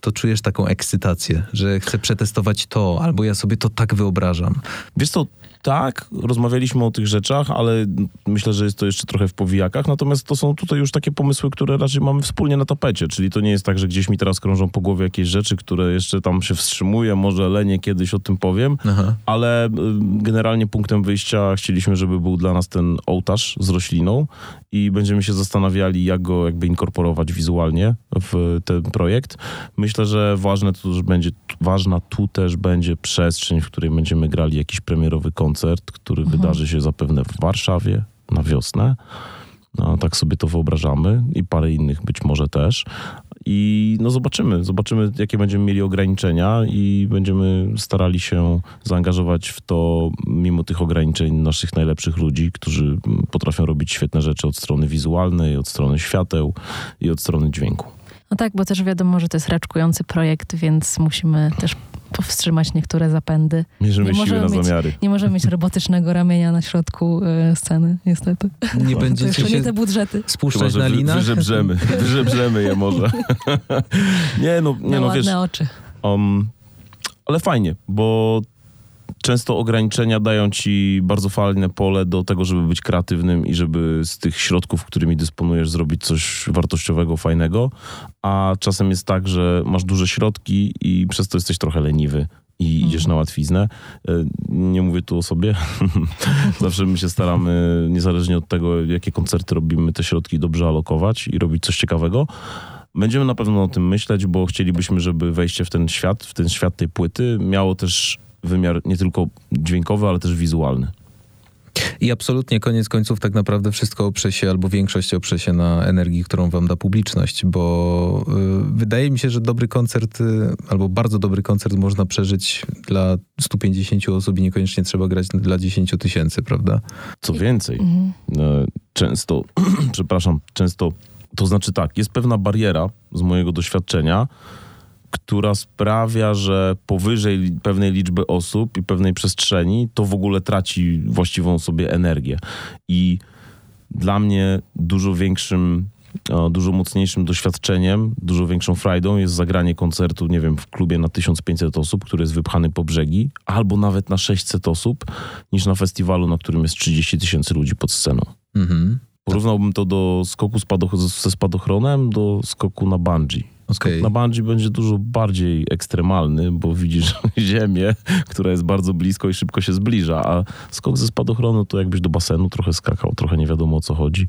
to czujesz taką ekscytację, że chcę przetestować to, albo ja sobie to tak wyobrażam. Wiesz co, tak, rozmawialiśmy o tych rzeczach, ale myślę, że jest to jeszcze trochę w powijakach, natomiast to są tutaj już takie pomysły, które raczej mamy wspólnie na tapecie, czyli to nie jest tak, że gdzieś mi teraz krążą po głowie jakieś rzeczy, które jeszcze tam się wstrzymuję, może lenie kiedyś o tym powiem, Aha. ale y, generalnie punktem wyjścia chcieliśmy, żeby był dla nas ten ołtarz z rośliną i będziemy się zastanawiali, jak go jakby inkorporować wizualnie w ten projekt. Myślę, że ważne to też będzie, ważna tu też będzie przestrzeń, w której będziemy grali jakiś premierowy koncert, który wydarzy się zapewne w Warszawie na wiosnę. No, tak sobie to wyobrażamy i parę innych być może też. I no zobaczymy, zobaczymy jakie będziemy mieli ograniczenia i będziemy starali się zaangażować w to mimo tych ograniczeń naszych najlepszych ludzi, którzy potrafią robić świetne rzeczy od strony wizualnej, od strony świateł i od strony dźwięku. No tak, bo też wiadomo, że to jest raczkujący projekt, więc musimy też powstrzymać niektóre zapędy. Mierzymy Nie siły możemy na mieć- zamiary. Nie możemy mieć robotycznego ramienia na środku e, sceny, niestety. Nie będziecie nie się te budżety. Spuszczać że na linach? wyżebrzemy, wyżebrzemy je może. nie no, nie Na no, ładne wiesz, oczy. Um, ale fajnie, bo często ograniczenia dają ci bardzo fajne pole do tego, żeby być kreatywnym i żeby z tych środków, którymi dysponujesz, zrobić coś wartościowego, fajnego. A czasem jest tak, że masz duże środki i przez to jesteś trochę leniwy. I idziesz na łatwiznę. E, Nie mówię tu o sobie. Zawsze my się staramy, niezależnie od tego, jakie koncerty robimy, te środki dobrze alokować i robić coś ciekawego. Będziemy na pewno o tym myśleć, bo chcielibyśmy, żeby wejście w ten świat, w ten świat tej płyty miało też wymiar nie tylko dźwiękowy, ale też wizualny. I absolutnie koniec końców tak naprawdę wszystko oprze się, albo większość oprze się na energii, którą wam da publiczność, bo y, wydaje mi się, że dobry koncert, y, albo bardzo dobry koncert można przeżyć dla 150 osób i niekoniecznie trzeba grać dla 10 tysięcy, prawda? Co więcej, Mhm. e, często, przepraszam, często, to znaczy tak, jest pewna bariera z mojego doświadczenia, która sprawia, że powyżej pewnej liczby osób i pewnej przestrzeni to w ogóle traci właściwą sobie energię. I dla mnie dużo większym, dużo mocniejszym doświadczeniem, dużo większą frajdą jest zagranie koncertu, nie wiem, w klubie na 1500 osób, który jest wypchany po brzegi, albo nawet na 600 osób, niż na festiwalu, na którym jest 30 tysięcy ludzi pod sceną. Mhm. Porównałbym to do skoku spadoch- ze spadochronem, do skoku na bungee. Okej. Na bungee będzie dużo bardziej ekstremalny, bo widzisz ziemię, która jest bardzo blisko i szybko się zbliża, a skok ze spadochronu to jakbyś do basenu trochę skakał, trochę nie wiadomo o co chodzi.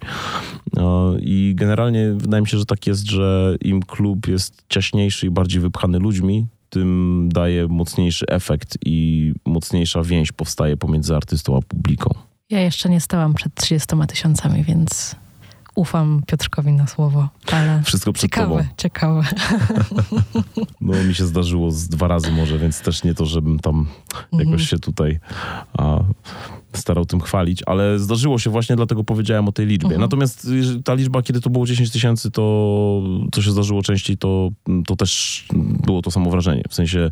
No I generalnie wydaje mi się, że tak jest, że im klub jest ciaśniejszy i bardziej wypchany ludźmi, tym daje mocniejszy efekt i mocniejsza więź powstaje pomiędzy artystą a publiką. Ja jeszcze nie stałam przed 30 tysiącami, więc ufam Piotrkowi na słowo, ale Wszystko przed ciekawe, tobą. ciekawe. No mi się zdarzyło z dwa razy może, więc też nie to, żebym tam jakoś się tutaj a, starał tym chwalić, ale zdarzyło się właśnie, dlatego powiedziałem o tej liczbie. Natomiast y, ta liczba, kiedy to było 10 tysięcy, to co się zdarzyło częściej, to, to też było to samo wrażenie. W sensie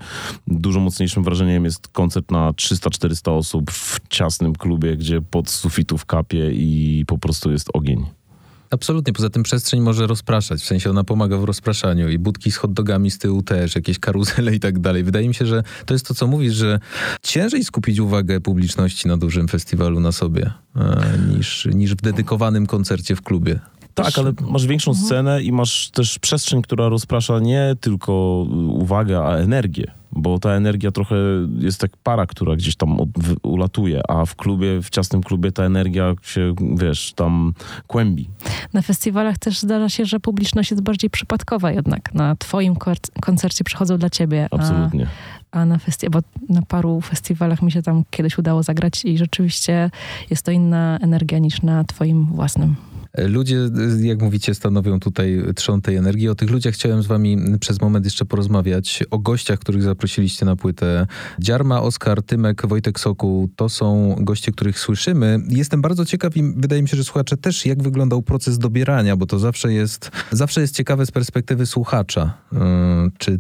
dużo mocniejszym wrażeniem jest koncert na 300-400 osób w ciasnym klubie, gdzie pod sufitów kapie i po prostu jest ogień. Absolutnie, poza tym przestrzeń może rozpraszać, w sensie ona pomaga w rozpraszaniu i budki z hot dogami z tyłu też, jakieś karuzele i tak dalej. Wydaje mi się, że to jest to, co mówisz, że ciężej skupić uwagę publiczności na dużym festiwalu na sobie, e, niż, niż w dedykowanym koncercie w klubie. Tak, ale masz większą scenę i masz też przestrzeń, która rozprasza nie tylko uwagę, a energię. Bo ta energia trochę jest jak para, która gdzieś tam ulatuje, a w klubie, w ciasnym klubie ta energia się, wiesz, tam kłębi. Na festiwalach też zdarza się, że publiczność jest bardziej przypadkowa jednak. Na twoim koncercie przychodzą dla ciebie, a, Absolutnie. a na festi- bo na paru festiwalach mi się tam kiedyś udało zagrać i rzeczywiście jest to inna energia niż na twoim własnym. Ludzie, jak mówicie, stanowią tutaj trzon tej energii. O tych ludziach chciałem z wami przez moment jeszcze porozmawiać. O gościach, których zaprosiliście na płytę. Dziarma, Oskar, Tymek, Wojtek Soku, to są goście, których słyszymy. Jestem bardzo ciekaw i wydaje mi się, że słuchacze też, jak wyglądał proces dobierania, bo to zawsze jest, zawsze jest ciekawe z perspektywy słuchacza. Yy, Czy,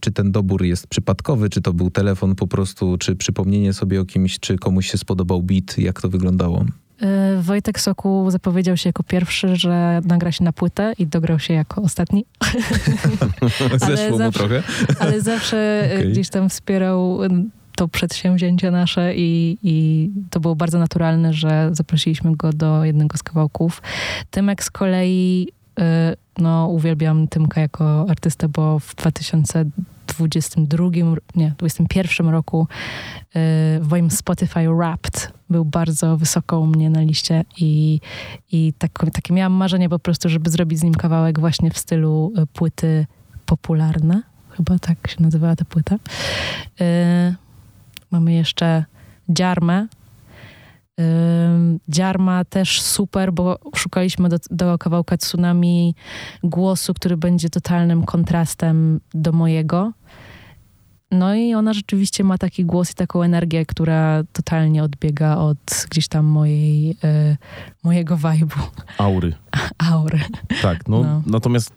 czy ten dobór jest przypadkowy, czy to był telefon po prostu, czy przypomnienie sobie o kimś, czy komuś się spodobał beat, jak to wyglądało? Yy, Wojtek Soku zapowiedział się jako pierwszy, że nagra się na płytę i dograł się jako ostatni. Zeszło mu zawsze- trochę. ale zawsze y, Okej. gdzieś tam wspierał y, to przedsięwzięcie nasze i, i to było bardzo naturalne, że zaprosiliśmy go do jednego z kawałków. Tymek z kolei, y, no uwielbiam Tymka jako artystę, bo w 2022, nie, 2021 roku y, w moim Spotify Wrapped był bardzo wysoko u mnie na liście i, i tak, takie miałam marzenie po prostu, żeby zrobić z nim kawałek właśnie w stylu y, płyty popularne. Chyba tak się nazywała ta płyta. Y, mamy jeszcze Dziarmę. Y, Dziarma też super, bo szukaliśmy do, do kawałka Tsunami głosu, który będzie totalnym kontrastem do mojego. No i ona rzeczywiście ma taki głos i taką energię, która totalnie odbiega od gdzieś tam mojej, e, mojego vibe'u, Aury. aury. Tak, no, No. natomiast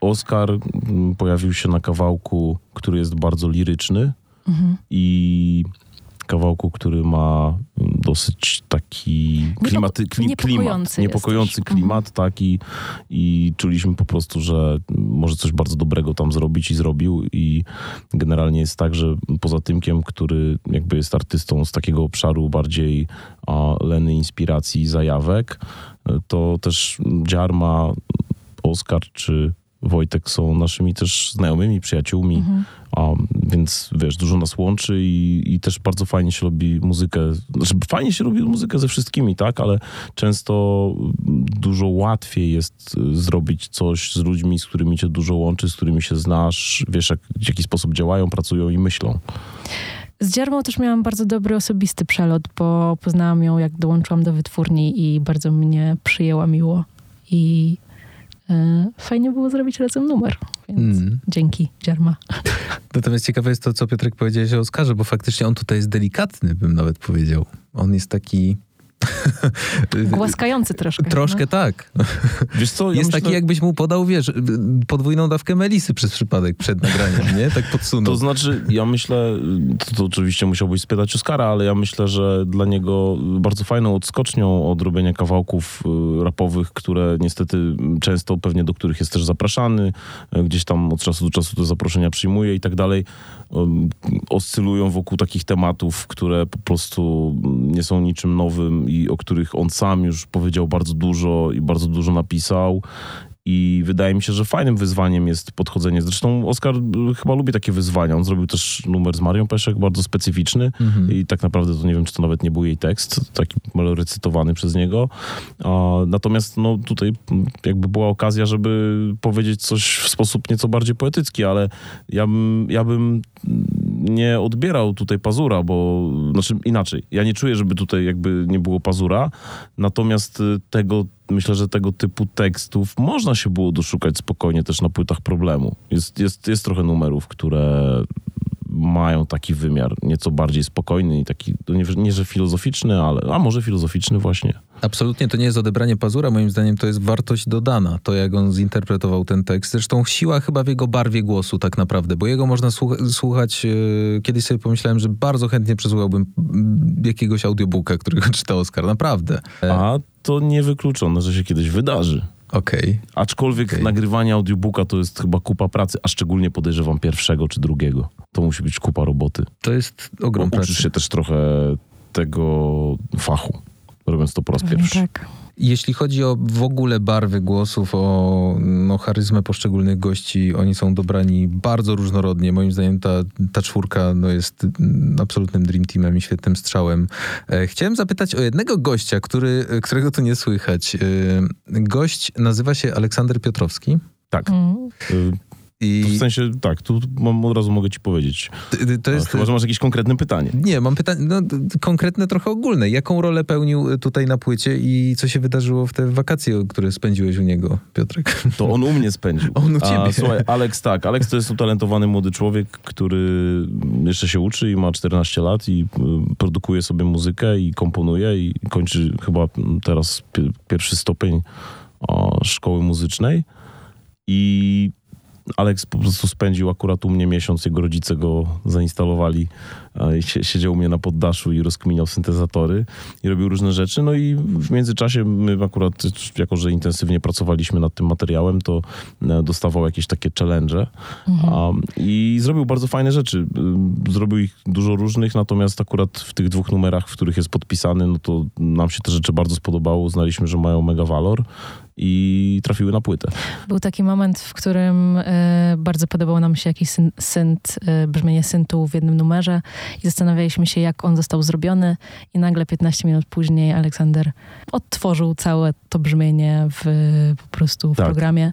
Oscar mm, pojawił się na kawałku, który jest bardzo liryczny Mhm. i kawałku, który ma mm, dosyć taki klimaty, kli, klimat, niepokojący jest niepokojący też. klimat, tak i, i czuliśmy po prostu, że może coś bardzo dobrego tam zrobić i zrobił. I generalnie jest tak, że poza Tymkiem, który jakby jest artystą z takiego obszaru bardziej a, leny inspiracji, zajawek, to też Dziarma, Oskar czy Wojtek są naszymi też znajomymi, przyjaciółmi, Mhm. a, więc wiesz, dużo nas łączy i, i też bardzo fajnie się robi muzykę, znaczy fajnie się robi muzykę ze wszystkimi, tak, ale często dużo łatwiej jest y, zrobić coś z ludźmi, z którymi cię dużo łączy, z którymi się znasz, wiesz jak, w jaki sposób działają, pracują i myślą. Z Dziarmą też miałam bardzo dobry osobisty przelot, bo poznałam ją, jak dołączyłam do wytwórni i bardzo mnie przyjęła miło. I fajnie było zrobić razem numer, więc Mm. dzięki, Dziarma. Natomiast ciekawe jest to, co Piotrek powiedziałeś o Oskarze, bo faktycznie on tutaj jest delikatny, bym nawet powiedział. On jest taki... Głaskający troszkę. Troszkę no. tak. Wiesz co, ja jest myślę- taki, jakbyś mu podał, wiesz, podwójną dawkę melisy przez przypadek przed nagraniem, nie? Tak podsunął. To znaczy, ja myślę, to, to oczywiście musiałbyś spytać Oskara, ale ja myślę, że dla niego bardzo fajną odskocznią od robienia kawałków y, rapowych, które niestety często pewnie do których jest też zapraszany, y, gdzieś tam od czasu do czasu te zaproszenia przyjmuje i tak dalej, ym, oscylują wokół takich tematów, które po prostu nie są niczym nowym i o których on sam już powiedział bardzo dużo i bardzo dużo napisał. I wydaje mi się, że fajnym wyzwaniem jest podchodzenie. Zresztą Oskar y, chyba lubi takie wyzwania. On zrobił też numer z Marią Peszek, bardzo specyficzny. Mhm. I tak naprawdę to nie wiem, czy to nawet nie był jej tekst, taki recytowany przez niego. Natomiast no, tutaj jakby była okazja, żeby powiedzieć coś w sposób nieco bardziej poetycki, ale ja bym, ja bym nie odbierał tutaj pazura, bo znaczy inaczej. Ja nie czuję, żeby tutaj jakby nie było pazura, natomiast y, tego myślę, że tego typu tekstów można się było doszukać spokojnie też na płytach problemu. Jest, jest, jest trochę numerów, które mają taki wymiar nieco bardziej spokojny i taki, to nie, nie że filozoficzny, ale a może filozoficzny właśnie. Absolutnie to nie jest odebranie pazura, moim zdaniem to jest wartość dodana, to jak on zinterpretował ten tekst. Zresztą siła chyba w jego barwie głosu tak naprawdę, bo jego można słucha- słuchać, e, kiedyś sobie pomyślałem, że bardzo chętnie przesłuchałbym mm, jakiegoś audiobooka, którego czyta Oskar, naprawdę. E, A to niewykluczone, że się kiedyś wydarzy. Okej. Aczkolwiek Okej. nagrywanie audiobooka to jest chyba kupa pracy, a szczególnie podejrzewam pierwszego czy drugiego. To musi być kupa roboty. To jest ogrom Bo pracy. uczysz się też trochę tego fachu, robiąc to po raz Pewnie pierwszy. tak. Jeśli chodzi o w ogóle barwy głosów, o no, charyzmę poszczególnych gości, oni są dobrani bardzo różnorodnie. Moim zdaniem ta, ta czwórka no, jest absolutnym dream teamem i świetnym strzałem. E, chciałem zapytać o jednego gościa, który, e, którego tu nie słychać. E, gość nazywa się Aleksander Piotrowski. Tak. Mm. I W sensie, tak, tu mam, od razu mogę ci powiedzieć. to jest... chyba, że masz jakieś konkretne pytanie. Nie, mam pytanie no, konkretne, trochę ogólne. Jaką rolę pełnił y, tutaj na płycie i co się wydarzyło w te wakacje, które spędziłeś u niego, Piotrek? To on u mnie spędził. On u ciebie. A, słuchaj, Alex tak. Alex to jest utalentowany młody człowiek, który jeszcze się uczy i ma 14 lat i y, produkuje sobie muzykę i komponuje i kończy chyba teraz pi- pierwszy stopień szkoły muzycznej. I Alex po prostu spędził akurat u mnie miesiąc, jego rodzice go zainstalowali, i siedział u mnie na poddaszu i rozkminiał syntezatory i robił różne rzeczy. No i w międzyczasie my akurat, jako że intensywnie pracowaliśmy nad tym materiałem, to e, dostawał jakieś takie challenge a, i zrobił bardzo fajne rzeczy. Y, Zrobił ich dużo różnych, natomiast akurat w tych dwóch numerach, w których jest podpisany, no to nam się te rzeczy bardzo spodobało. Uznaliśmy, że mają mega walor i trafiły na płytę. Był taki moment, w którym e, bardzo podobał nam się jakiś syn, synt, e, brzmienie syntu w jednym numerze i zastanawialiśmy się, jak on został zrobiony i nagle 15 minut później Aleksander odtworzył całe to brzmienie w, po prostu w Tak. programie.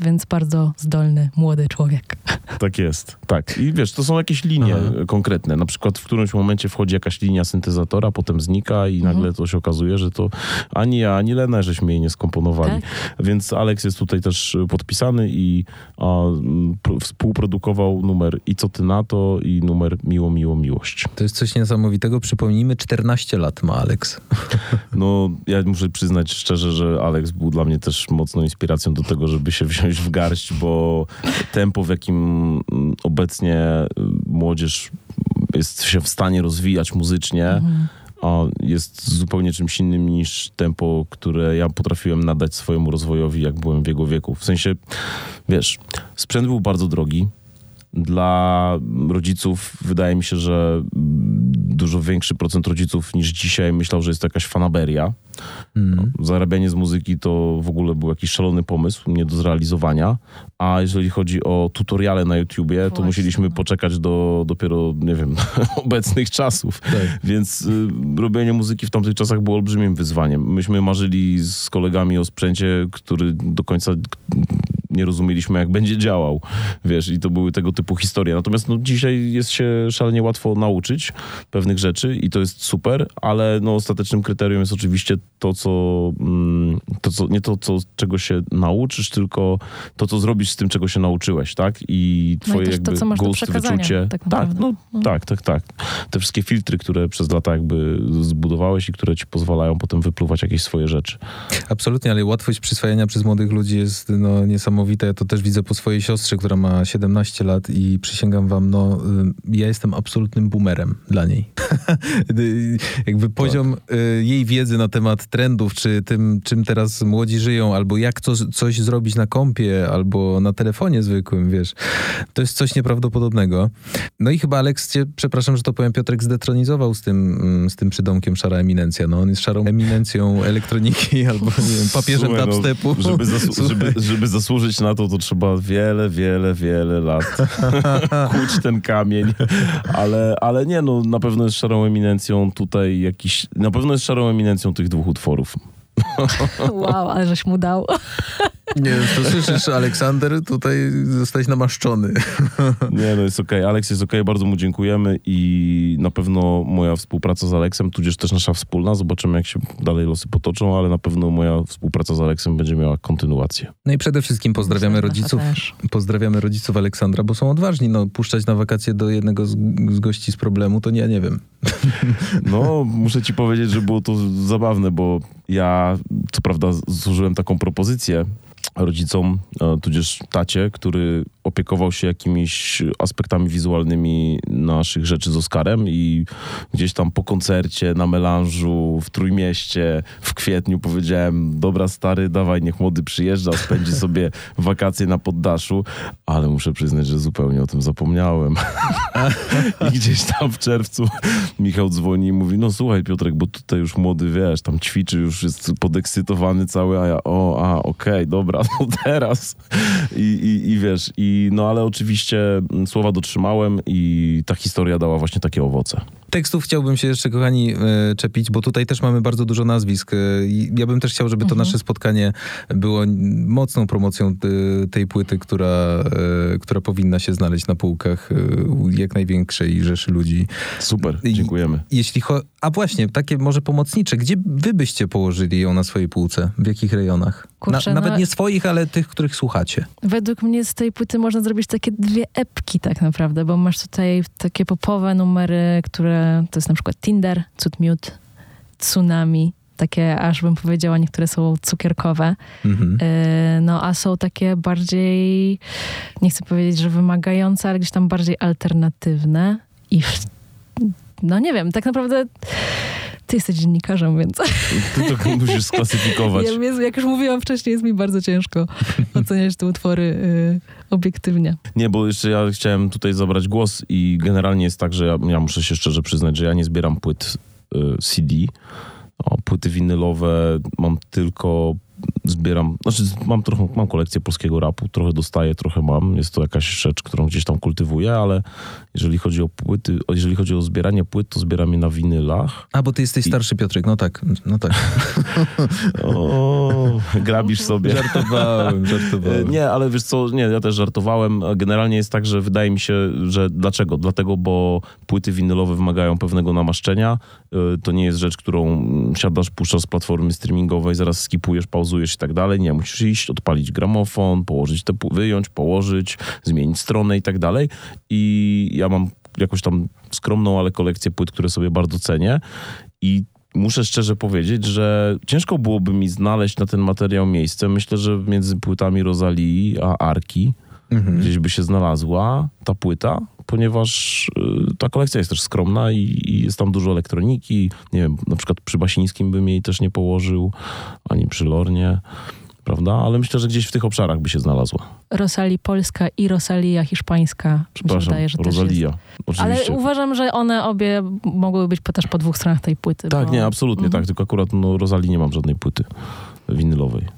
Więc bardzo zdolny, młody człowiek. Tak jest, tak. I wiesz, to są jakieś linie Aha. konkretne. Na przykład w którymś momencie wchodzi jakaś linia syntezatora, potem znika i nagle to się okazuje, że to ani ja, ani Lena, żeśmy jej nie skomponowali. Tak. Więc Alex jest tutaj też y, podpisany i a, współprodukował numer I co ty na to i numer Miło, miło, miłość. To jest coś niesamowitego. Przypomnijmy, 14 lat ma Alex. No, ja muszę przyznać szczerze, że Alex był dla mnie też mocną inspiracją do tego, żeby się wziąć w garść, bo tempo, w jakim mm, obecnie y, młodzież jest się w stanie rozwijać muzycznie, a jest zupełnie czymś innym niż tempo, które ja potrafiłem nadać swojemu rozwojowi, jak byłem w jego wieku. W sensie, wiesz, sprzęt był bardzo drogi. Dla rodziców wydaje mi się, że dużo większy procent rodziców niż dzisiaj myślał, że jest to jakaś fanaberia. Mm. Zarabianie z muzyki to w ogóle był jakiś szalony pomysł, nie do zrealizowania. A jeżeli chodzi o tutoriale na YouTubie, to Właśnie, musieliśmy no. poczekać do dopiero, nie wiem, obecnych czasów. Tak. Więc y, robienie muzyki w tamtych czasach było olbrzymim wyzwaniem. Myśmy marzyli z kolegami o sprzęcie, który do końca nie rozumieliśmy, jak będzie działał. Wiesz, i to były tego typu historie. Natomiast no, dzisiaj jest się szalenie łatwo nauczyć pewnych rzeczy i to jest super, ale no, ostatecznym kryterium jest oczywiście to, co, mm, to, co nie to, co, czego się nauczysz, tylko to, co zrobisz z tym, czego się nauczyłeś, tak? I No i twoje też to, jakby co masz gust, wyczucie. tak tak, no, No. tak, tak, tak. Te wszystkie filtry, które przez lata jakby zbudowałeś i które ci pozwalają potem wypluwać jakieś swoje rzeczy. Absolutnie, ale łatwość przyswajania przez młodych ludzi jest no, niesamowita. Ja to też widzę po swojej siostrze, która ma 17 lat i przysięgam wam, no y, ja jestem absolutnym boomerem dla niej. Y, Jakby poziom y, jej wiedzy na temat trendów, czy tym, czym teraz młodzi żyją, albo jak co, coś zrobić na kompie, albo na telefonie zwykłym, wiesz. To jest coś nieprawdopodobnego. No i chyba Alex cię, przepraszam, że to powiem, Piotrek zdetronizował z tym, mm, z tym przydomkiem Szara Eminencja. No on jest szarą eminencją elektroniki albo nie wiem, papieżem Słuchaj, no, dubstepu. żeby, zasu- Słuchaj. żeby, żeby zasłużyć na to, to trzeba wiele, wiele, wiele lat kuć ten kamień. Ale, ale nie, no na pewno jest szarą eminencją tutaj jakiś... Na pewno jest szarą eminencją tych dwóch utworów. Wow, ale żeś mu dał. Nie wiem, to słyszysz, Aleksander, tutaj zostałeś namaszczony. Nie, no jest okej. Aleks jest okej, bardzo mu dziękujemy i na pewno moja współpraca z Aleksem, tudzież też nasza wspólna, zobaczymy jak się dalej losy potoczą, ale na pewno moja współpraca z Aleksem będzie miała kontynuację. No i przede wszystkim pozdrawiamy rodziców. Pozdrawiamy rodziców Aleksandra, bo są odważni. No, puszczać na wakacje do jednego z, z gości z problemu, to nie, ja nie wiem. No, muszę ci powiedzieć, że było to zabawne, bo ja co prawda złożyłem taką propozycję rodzicom, e, tudzież tacie, który opiekował się jakimiś aspektami wizualnymi naszych rzeczy z Oskarem i gdzieś tam po koncercie, na melanżu, w Trójmieście, w kwietniu powiedziałem, dobra stary, dawaj, niech młody przyjeżdża, spędzi sobie wakacje na poddaszu, ale muszę przyznać, że zupełnie o tym zapomniałem. I gdzieś tam w czerwcu Michał dzwoni i mówi, no słuchaj Piotrek, bo tutaj już młody, wiesz, tam ćwiczy, już jest podekscytowany cały, a ja, o, a, okej, dobra, no teraz. I, i, I wiesz, i no ale oczywiście mm, słowa dotrzymałem i ta historia dała właśnie takie owoce. Tekstów chciałbym się jeszcze, kochani, e, czepić, bo tutaj też mamy bardzo dużo nazwisk. E, Ja bym też chciał, żeby to nasze spotkanie było mocną promocją e, tej płyty, która, która powinna się znaleźć na półkach u jak największej rzeszy ludzi. Super, dziękujemy. Jeśli cho- A właśnie, takie może pomocnicze. Gdzie wy byście położyli ją na swojej półce? W jakich rejonach? Kurczę, na, no- Nawet nie swoich, ale tych, których słuchacie. Według mnie z tej płyty można zrobić takie dwie epki tak naprawdę, bo masz tutaj takie popowe numery, które to jest na przykład Tinder, Cud Miód, Tsunami, takie aż bym powiedziała, niektóre są cukierkowe. Mhm. Yy, No a są takie bardziej, nie chcę powiedzieć, że wymagające, ale gdzieś tam bardziej alternatywne i w, no nie wiem, tak naprawdę ty jesteś dziennikarzem, więc Ty to musisz sklasyfikować. ja, jest, jak już mówiłam wcześniej, jest mi bardzo ciężko oceniać te utwory yy, obiektywnie. Nie, bo jeszcze ja chciałem tutaj zabrać głos i generalnie jest tak, że ja, ja muszę się szczerze przyznać, że ja nie zbieram płyt y, CD. O, płyty winylowe mam tylko zbieram, znaczy mam trochę, mam kolekcję polskiego rapu, trochę dostaję, trochę mam. Jest to jakaś rzecz, którą gdzieś tam kultywuję, ale jeżeli chodzi o płyty, jeżeli chodzi o zbieranie płyt, to zbieram je na winylach. A, bo ty jesteś starszy, Piotrek. No tak, no tak. O, grabisz sobie. Żartowałem, żartowałem. Nie, ale wiesz co, nie, ja też żartowałem. Generalnie jest tak, że wydaje mi się, że dlaczego? Dlatego, bo płyty winylowe wymagają pewnego namaszczenia. E, To nie jest rzecz, którą siadasz, puszczasz z platformy streamingowej, zaraz skipujesz, i tak dalej. Nie, musisz iść, odpalić gramofon, położyć te, wyjąć, położyć, zmienić stronę i tak dalej. I ja mam jakąś tam skromną, ale kolekcję płyt, które sobie bardzo cenię. I muszę szczerze powiedzieć, że ciężko byłoby mi znaleźć na ten materiał miejsce. Myślę, że między płytami Rosalii a Arki Mhm. gdzieś by się znalazła ta płyta, ponieważ y, ta kolekcja jest też skromna i, i jest tam dużo elektroniki. Nie wiem, na przykład przy Basińskim bym jej też nie położył, ani przy Lornie, prawda? Ale myślę, że gdzieś w tych obszarach by się znalazła. Rosalii polska i Rosalia hiszpańska. Mi się Przepraszam, wydaje, że. Rosalia. Ale uważam, że one obie mogłyby być też po dwóch stronach tej płyty. Tak, bo... nie, absolutnie Mhm. tak, tylko akurat no, Rosalii nie mam żadnej płyty winylowej.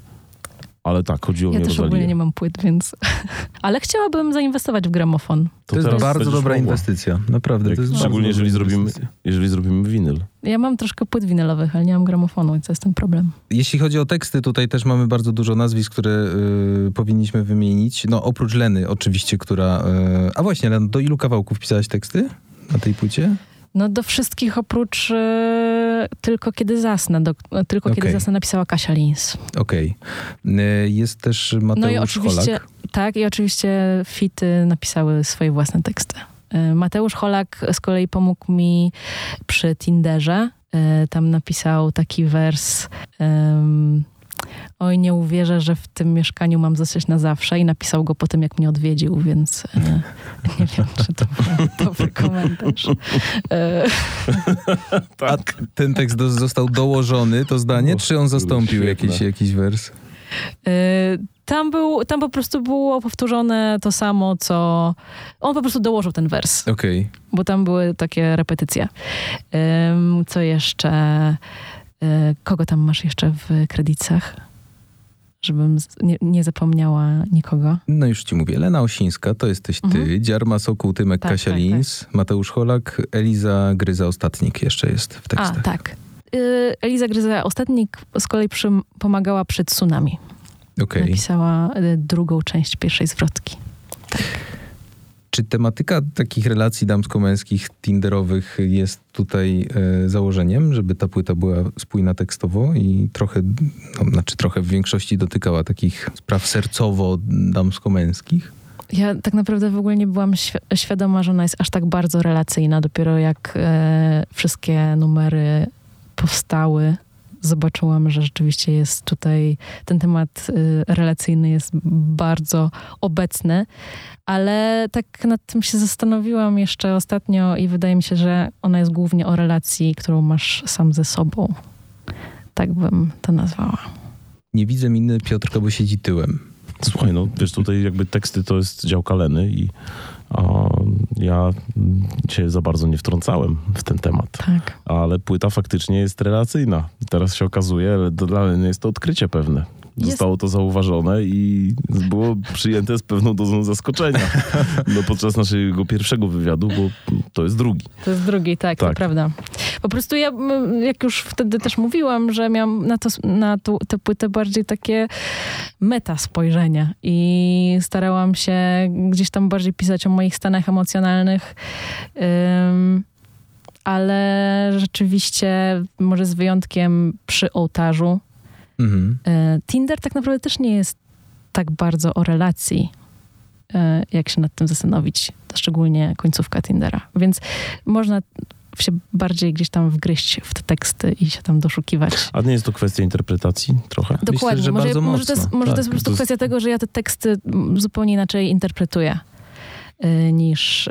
Ale tak, chodziło Ja mi o też ogólnie Rosalię. nie mam płyt, więc... Ale chciałabym zainwestować w gramofon. To, jest teraz bardzo dobra mogła. inwestycja. Naprawdę. To jest szczególnie jeżeli zrobimy, inwestycja. jeżeli zrobimy winyl. Ja mam troszkę płyt winylowych, ale nie mam gramofonu i to jest ten problem. Jeśli chodzi o teksty, tutaj też mamy bardzo dużo nazwisk, które y, powinniśmy wymienić. No oprócz Leny oczywiście, która... Y, a właśnie, Len, do ilu kawałków pisałaś teksty na tej płycie? No do wszystkich oprócz e, Tylko kiedy zasnę. Do, tylko kiedy Okej. zasnę napisała Kasia Lins. Okej. Y, Jest też Mateusz No i oczywiście, Holak. tak, i oczywiście Fity napisały swoje własne teksty. E, Mateusz Holak z kolei pomógł mi przy Tinderze. E, Tam napisał taki wers. Oj, nie uwierzę, że w tym mieszkaniu mam zostać na zawsze i napisał go po tym, jak mnie odwiedził, więc e, nie wiem, czy to był dobry komentarz. E, A ten tekst do, został dołożony, to zdanie, O, czy on zastąpił jakiś, jakiś wers? E, Tam, był, tam po prostu było powtórzone to samo, co. On po prostu dołożył ten wers, Okej. bo tam były takie repetycje. Co jeszcze? E, Kogo tam masz jeszcze w kredytach? Żebym nie, nie zapomniała nikogo. No już ci mówię. Lena Osińska, to jesteś ty. Mhm. Dziarma Sokół, Tymek Tak, Kasia tak, Lins, Mateusz Holak, Eliza Gryza Ostatnik jeszcze jest w A, tekstach. tak. Y, Eliza Gryza Ostatnik z kolei przy, pomagała przy tsunami. Okej. Napisała y, drugą część pierwszej zwrotki. Czy tematyka takich relacji damsko-męskich, tinderowych jest tutaj e, założeniem, żeby ta płyta była spójna tekstowo i trochę, no, znaczy trochę w większości dotykała takich spraw sercowo-damsko-męskich? Ja tak naprawdę w ogóle nie byłam świ- świadoma, że ona jest aż tak bardzo relacyjna. Dopiero jak e, wszystkie numery powstały, zobaczyłam, że rzeczywiście jest tutaj ten temat e, relacyjny jest bardzo obecny. Ale tak nad tym się zastanowiłam jeszcze ostatnio i wydaje mi się, że ona jest głównie o relacji, którą masz sam ze sobą. Tak bym to nazwała. Nie widzę miny Piotrka, bo siedzi tyłem. Słuchaj, no wiesz, tutaj jakby teksty to jest działka Leny i ja się za bardzo nie wtrącałem w ten temat. Tak. Ale płyta faktycznie jest relacyjna. Teraz się okazuje, dla Leny jest to odkrycie pewne. Zostało to zauważone i było przyjęte z pewną dozą zaskoczenia no, podczas naszego pierwszego wywiadu, bo to jest drugi. To jest drugi, tak, to Tak. prawda. Po prostu ja, jak już wtedy też mówiłam, że miałam na, to, na tą, tę płytę bardziej takie meta spojrzenie i starałam się gdzieś tam bardziej pisać o moich stanach emocjonalnych. Ym, ale rzeczywiście, może z wyjątkiem przy ołtarzu, Mhm. E, Tinder tak naprawdę też nie jest tak bardzo o relacji, e, jak się nad tym zastanowić, szczególnie końcówka Tindera. Więc można się bardziej gdzieś tam wgryźć w te teksty i się tam doszukiwać. A nie jest to kwestia interpretacji trochę? Dokładnie. że może, bardzo może, to jest, mocno. może to Tak, jest po prostu to jest- kwestia tego, że ja te teksty zupełnie inaczej interpretuję e, niż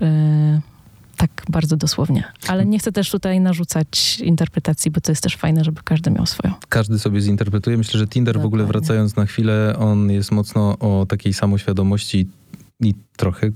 tak bardzo dosłownie. Ale nie chcę też tutaj narzucać interpretacji, bo to jest też fajne, żeby każdy miał swoją. Każdy sobie zinterpretuje. Myślę, że Tinder w ogóle Dokładnie. wracając na chwilę, on jest mocno o takiej samoświadomości i trochę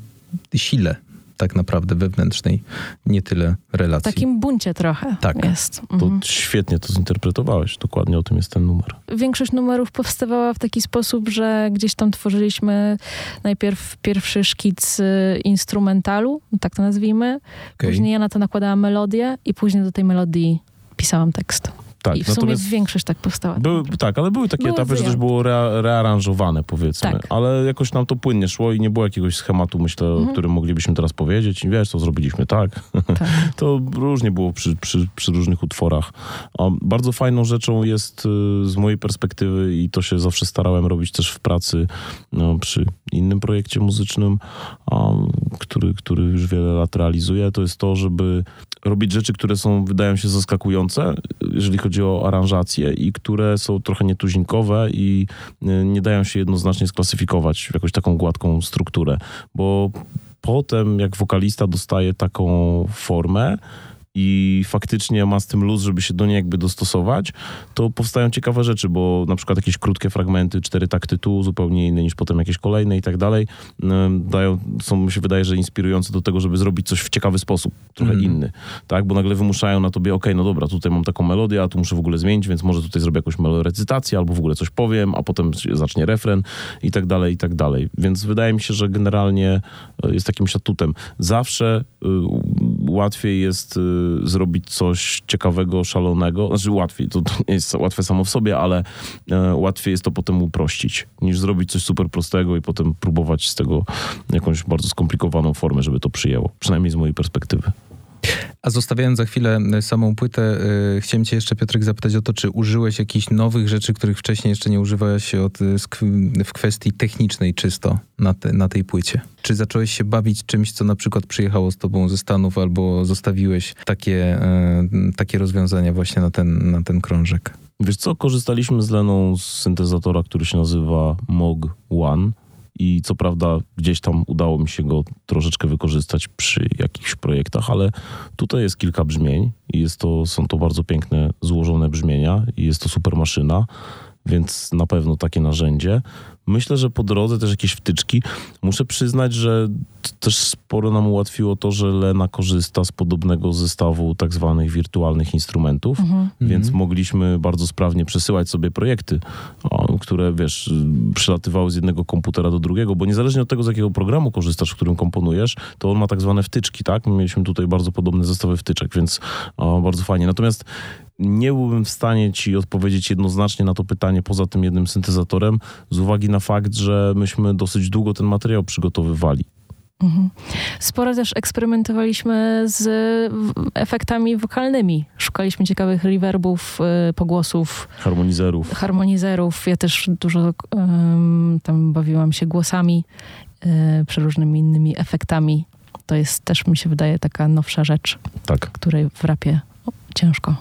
sile. Tak naprawdę wewnętrznej, nie tyle W relacji. takim buncie trochę Tak. jest. To Mhm. świetnie to zinterpretowałeś. Dokładnie o tym jest ten numer. Większość numerów powstawała w taki sposób, że gdzieś tam tworzyliśmy najpierw pierwszy szkic y, instrumentalu, tak to nazwijmy. Okej. Później ja na to nakładałam melodię i później do tej melodii pisałam tekst. Tak, I w sumie większość tak powstała. Były, tak, ale były takie Były etapy, że też wyjątki. było rea, rearanżowane, powiedzmy. Tak. Ale jakoś nam to płynnie szło i nie było jakiegoś schematu, myślę, o Mhm. którym moglibyśmy teraz powiedzieć. I wiesz, to zrobiliśmy tak. Tak. To różnie było przy, przy, przy różnych utworach. A bardzo fajną rzeczą jest y, z mojej perspektywy i to się zawsze starałem robić też w pracy no, przy innym projekcie muzycznym, a, który, który już wiele lat realizuję, to jest to, żeby robić rzeczy, które są, wydają się zaskakujące, jeżeli chodzi o aranżacje i które są trochę nietuzinkowe i y, nie dają się jednoznacznie sklasyfikować w jakąś taką gładką strukturę, bo potem jak wokalista dostaje taką formę i faktycznie ma z tym luz, żeby się do niej jakby dostosować, to powstają ciekawe rzeczy, bo na przykład jakieś krótkie fragmenty, cztery takty tu, zupełnie inne niż potem jakieś kolejne i tak dalej, dają, są mi się wydaje, że inspirujące do tego, żeby zrobić coś w ciekawy sposób, trochę Mhm. inny, tak, bo nagle wymuszają na tobie, okej, no dobra, tutaj mam taką melodię, a tu muszę w ogóle zmienić, więc może tutaj zrobię jakąś melorecytację, albo w ogóle coś powiem, a potem zacznie refren i tak dalej, i tak dalej. Więc wydaje mi się, że generalnie e, jest takim atutem. Zawsze y, łatwiej jest y, zrobić coś ciekawego, szalonego. Znaczy łatwiej, to, to nie jest łatwe samo w sobie, ale e, łatwiej jest to potem uprościć, niż zrobić coś super prostego i potem próbować z tego jakąś bardzo skomplikowaną formę, żeby to przyjęło. Przynajmniej z mojej perspektywy. A zostawiając za chwilę e, samą płytę, y, chciałem cię jeszcze, Piotrek, zapytać o to, czy użyłeś jakichś nowych rzeczy, których wcześniej jeszcze nie używałeś od, y, w kwestii technicznej czysto na, te, na tej płycie? Czy zacząłeś się bawić czymś, co na przykład przyjechało z tobą ze Stanów, albo zostawiłeś takie, y, takie rozwiązania właśnie na ten, na ten krążek? Wiesz co, korzystaliśmy z Leną z syntezatora, który się nazywa Mog One i co prawda gdzieś tam udało mi się go troszeczkę wykorzystać przy jakichś projektach, ale tutaj jest kilka brzmień i jest to, są to bardzo piękne, złożone brzmienia i jest to super maszyna, więc na pewno takie narzędzie. Myślę, że po drodze też jakieś wtyczki. Muszę przyznać, że też sporo nam ułatwiło to, że Lena korzysta z podobnego zestawu tak zwanych wirtualnych instrumentów, więc mogliśmy bardzo sprawnie przesyłać sobie projekty, które, wiesz, przelatywały z jednego komputera do drugiego, bo niezależnie od tego, z jakiego programu korzystasz, w którym komponujesz, to on ma tak zwane wtyczki, tak? My mieliśmy tutaj bardzo podobne zestawy wtyczek, więc o, bardzo fajnie. Natomiast nie byłbym w stanie ci odpowiedzieć jednoznacznie na to pytanie poza tym jednym syntezatorem, z uwagi na fakt, że myśmy dosyć długo ten materiał przygotowywali. Sporo też eksperymentowaliśmy z efektami wokalnymi. Szukaliśmy ciekawych reverbów, y, pogłosów, Harmonizerów. harmonizerów. Ja też dużo tam bawiłam się głosami, y, przeróżnymi innymi efektami. To jest też, mi się wydaje, taka nowsza rzecz, Tak. której w rapie ciężko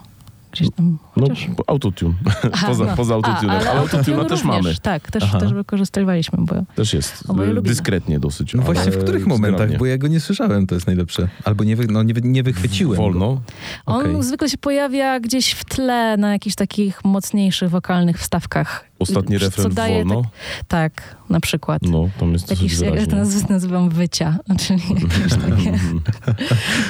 gdzieś No, Chociaż... autotune. Aha, poza, no. poza A, autotunem. Ale, ale autotune też mamy. Tak, też, Aha. też wykorzystywaliśmy, bo Też jest. Oboje y, lubimy. Dyskretnie dosyć. No właśnie, w których momentach? Bo ja go nie słyszałem, to jest najlepsze. Albo nie, wy, no, nie, nie wychwyciłem Go. Wolno. on Okej. zwykle się pojawia gdzieś w tle na jakichś takich mocniejszych wokalnych wstawkach. Ostatni Co refren daje wolno. Tak, tak, na przykład. No, tam jest Jakiś, jak ja to nazywam wycia, czyli jakieś takie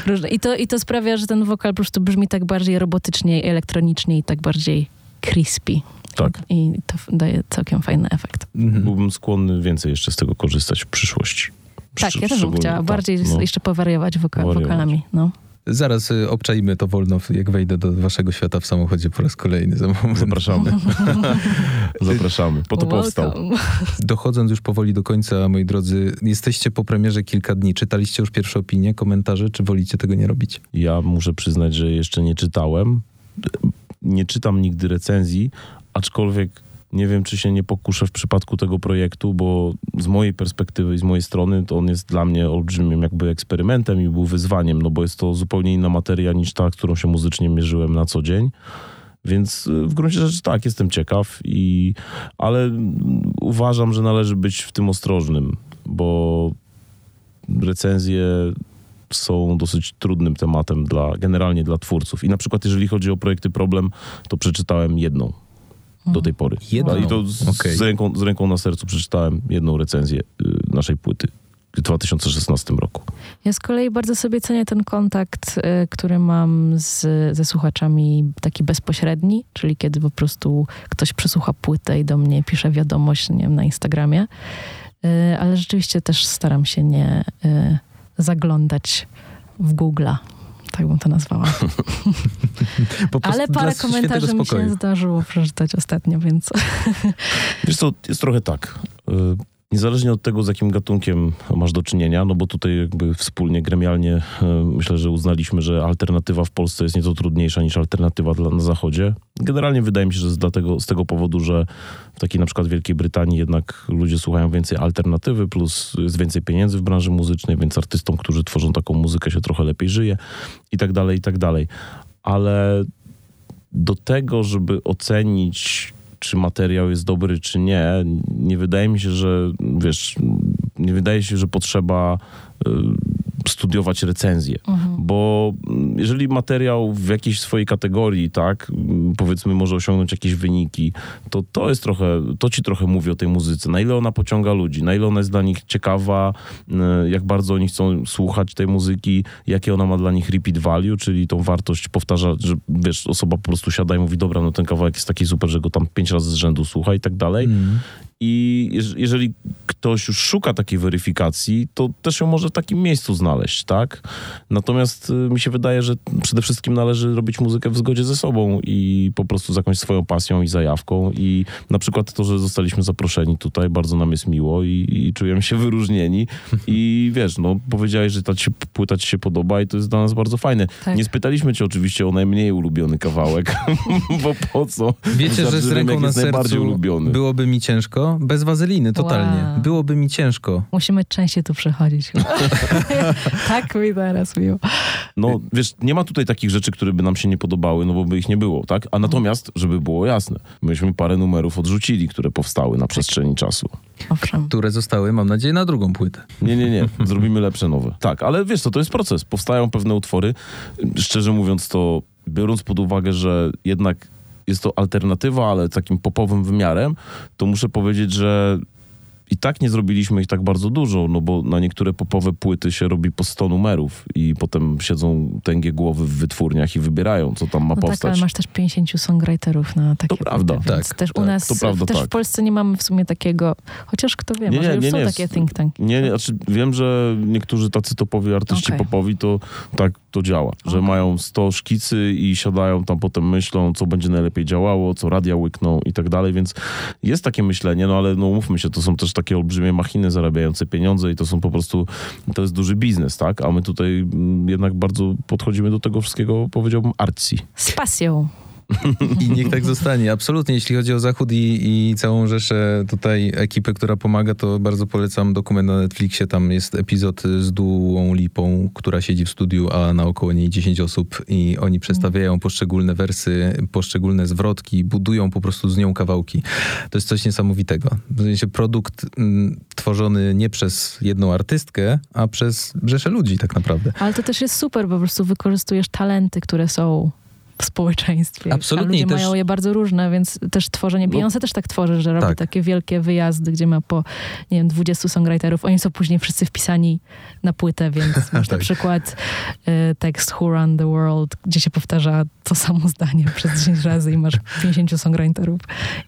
różne. I to, I to sprawia, że ten wokal po prostu brzmi tak bardziej robotycznie, i elektronicznie i tak bardziej crispy. Tak. I to daje całkiem fajny efekt. Mhm. Byłbym skłonny więcej jeszcze z tego korzystać w przyszłości. Tak, ja też bym chciała tak, bardziej no. jeszcze powariować woka- Wariować. wokalami. No. Zaraz y, obczajmy to wolno, jak wejdę do waszego świata w samochodzie po raz kolejny. Zapraszamy. Zapraszamy. Po to powstał. Welcome. Dochodząc już powoli do końca, moi drodzy, jesteście po premierze kilka dni. Czytaliście już pierwsze opinie, komentarze, czy wolicie tego nie robić? Ja muszę przyznać, że jeszcze nie czytałem. Nie czytam nigdy recenzji, aczkolwiek nie wiem, czy się nie pokuszę w przypadku tego projektu, bo z mojej perspektywy i z mojej strony to on jest dla mnie olbrzymim jakby eksperymentem i był wyzwaniem, no bo jest to zupełnie inna materia niż ta, którą się muzycznie mierzyłem na co dzień. Więc y, w gruncie rzeczy tak, jestem ciekaw, i, ale uważam, że należy być w tym ostrożnym, bo recenzje są dosyć trudnym tematem dla, generalnie dla twórców. I na przykład jeżeli chodzi o projekty Problem, to przeczytałem jedną do tej pory. Jedną? I to z, Okej. z, ręką, z ręką na sercu przeczytałem jedną recenzję y, naszej płyty. w 2016 roku. Ja z kolei bardzo sobie cenię ten kontakt, y, który mam z, ze słuchaczami taki bezpośredni, czyli kiedy po prostu ktoś przesłucha płytę i do mnie pisze wiadomość nie wiem, na Instagramie. Y, ale rzeczywiście też staram się nie y, zaglądać w Google'a. Tak bym to nazwała. Ale parę komentarzy mi się zdarzyło przeczytać ostatnio, więc Wiesz co, jest trochę tak. Niezależnie od tego, z jakim gatunkiem masz do czynienia, no bo tutaj jakby wspólnie, gremialnie y, myślę, że uznaliśmy, że alternatywa w Polsce jest nieco trudniejsza niż alternatywa dla, na Zachodzie. Generalnie wydaje mi się, że dlatego, z tego powodu, że w takiej na przykład Wielkiej Brytanii jednak ludzie słuchają więcej alternatywy, plus jest więcej pieniędzy w branży muzycznej, więc artystom, którzy tworzą taką muzykę się trochę lepiej żyje i tak dalej, i tak dalej. Ale do tego, żeby ocenić, czy materiał jest dobry, czy nie, nie wydaje mi się, że wiesz, nie wydaje się, że potrzeba y, studiować recenzję, bo mm, jeżeli materiał w jakiejś swojej kategorii, tak, mm, powiedzmy może osiągnąć jakieś wyniki, to to jest trochę, to ci trochę mówi o tej muzyce, na ile ona pociąga ludzi, na ile ona jest dla nich ciekawa, y, jak bardzo oni chcą słuchać tej muzyki, jakie ona ma dla nich repeat value, czyli tą wartość powtarza, że wiesz, osoba po prostu siada i mówi, dobra, no ten kawałek jest taki super, że go tam pięć razy z rzędu słucha i tak dalej. I jeż- jeżeli ktoś już szuka takiej weryfikacji, to też ją może w takim miejscu znaleźć, tak? Natomiast y, mi się wydaje, że przede wszystkim należy robić muzykę w zgodzie ze sobą i po prostu z jakąś swoją pasją i zajawką. I na przykład to, że zostaliśmy zaproszeni tutaj, bardzo nam jest miło i, i czujemy się wyróżnieni. I wiesz, no powiedziałeś, że ta ci, płyta ci się podoba i to jest dla nas bardzo fajne. Tak. Nie spytaliśmy cię oczywiście o najmniej ulubiony kawałek, bo po co? Wiecie, że z ręką na sercu byłoby mi ciężko. Bez wazeliny, totalnie. Wow. Byłoby mi ciężko. musimy częściej tu przychodzić. tak mi teraz miło. No, wiesz, nie ma tutaj takich rzeczy, które by nam się nie podobały, no bo by ich nie było, tak? A natomiast, żeby było jasne, myśmy parę numerów odrzucili, które powstały na przestrzeni czasu. Owszem. Które zostały, mam nadzieję, na drugą płytę. Nie, nie, nie, zrobimy lepsze nowe. Tak, ale wiesz co, to jest proces. Powstają pewne utwory. Szczerze mówiąc, to biorąc pod uwagę, że jednak jest to alternatywa, ale takim popowym wymiarem, to muszę powiedzieć, że i tak nie zrobiliśmy ich tak bardzo dużo, no bo na niektóre popowe płyty się robi po 100 numerów i potem siedzą tęgie głowy w wytwórniach i wybierają, co tam ma No tak, powstać. ale masz też 50 songwriterów na takie To prawda. płyty, Tak, też u tak, nas, to prawda, też tak. w Polsce nie mamy w sumie takiego, chociaż kto wie, Nie, może nie, już nie, są nie, takie think tanki. Nie, nie, znaczy wiem, że niektórzy tacy topowi artyści Okej. popowi to tak to działa, że mają 100 szkicy i siadają tam potem myślą, co będzie najlepiej działało, co radia łykną i tak dalej, więc jest takie myślenie, no ale no mówmy się, to są też takie olbrzymie machiny zarabiające pieniądze i to są po prostu, to jest duży biznes, tak? A my tutaj mm, jednak bardzo podchodzimy do tego wszystkiego, powiedziałbym, artsy. Z pasją. I niech tak zostanie. Absolutnie, jeśli chodzi o Zachód i, i całą rzeszę tutaj ekipy, która pomaga, to bardzo polecam dokument na Netflixie. Tam jest epizod z Dułą Lipą, która siedzi w studiu, a naokoło niej 10 osób i oni przedstawiają poszczególne wersy, poszczególne zwrotki, budują po prostu z nią kawałki. To jest coś niesamowitego. W sensie produkt mm, tworzony nie przez jedną artystkę, a przez rzeszę ludzi tak naprawdę. Ale to też jest super, bo po prostu wykorzystujesz talenty, które są w społeczeństwie. Absolutnie, A ludzie też- mają je bardzo różne, więc też tworzenie, No. Beyoncé też tak tworzy, że robi Tak. takie wielkie wyjazdy, gdzie ma po, nie wiem, 20 songwriterów. Oni są później wszyscy wpisani na płytę, więc masz na Tak. przykład y, tekst Who Run the World, gdzie się powtarza to samo zdanie przez 10 razy i masz 50 songwriterów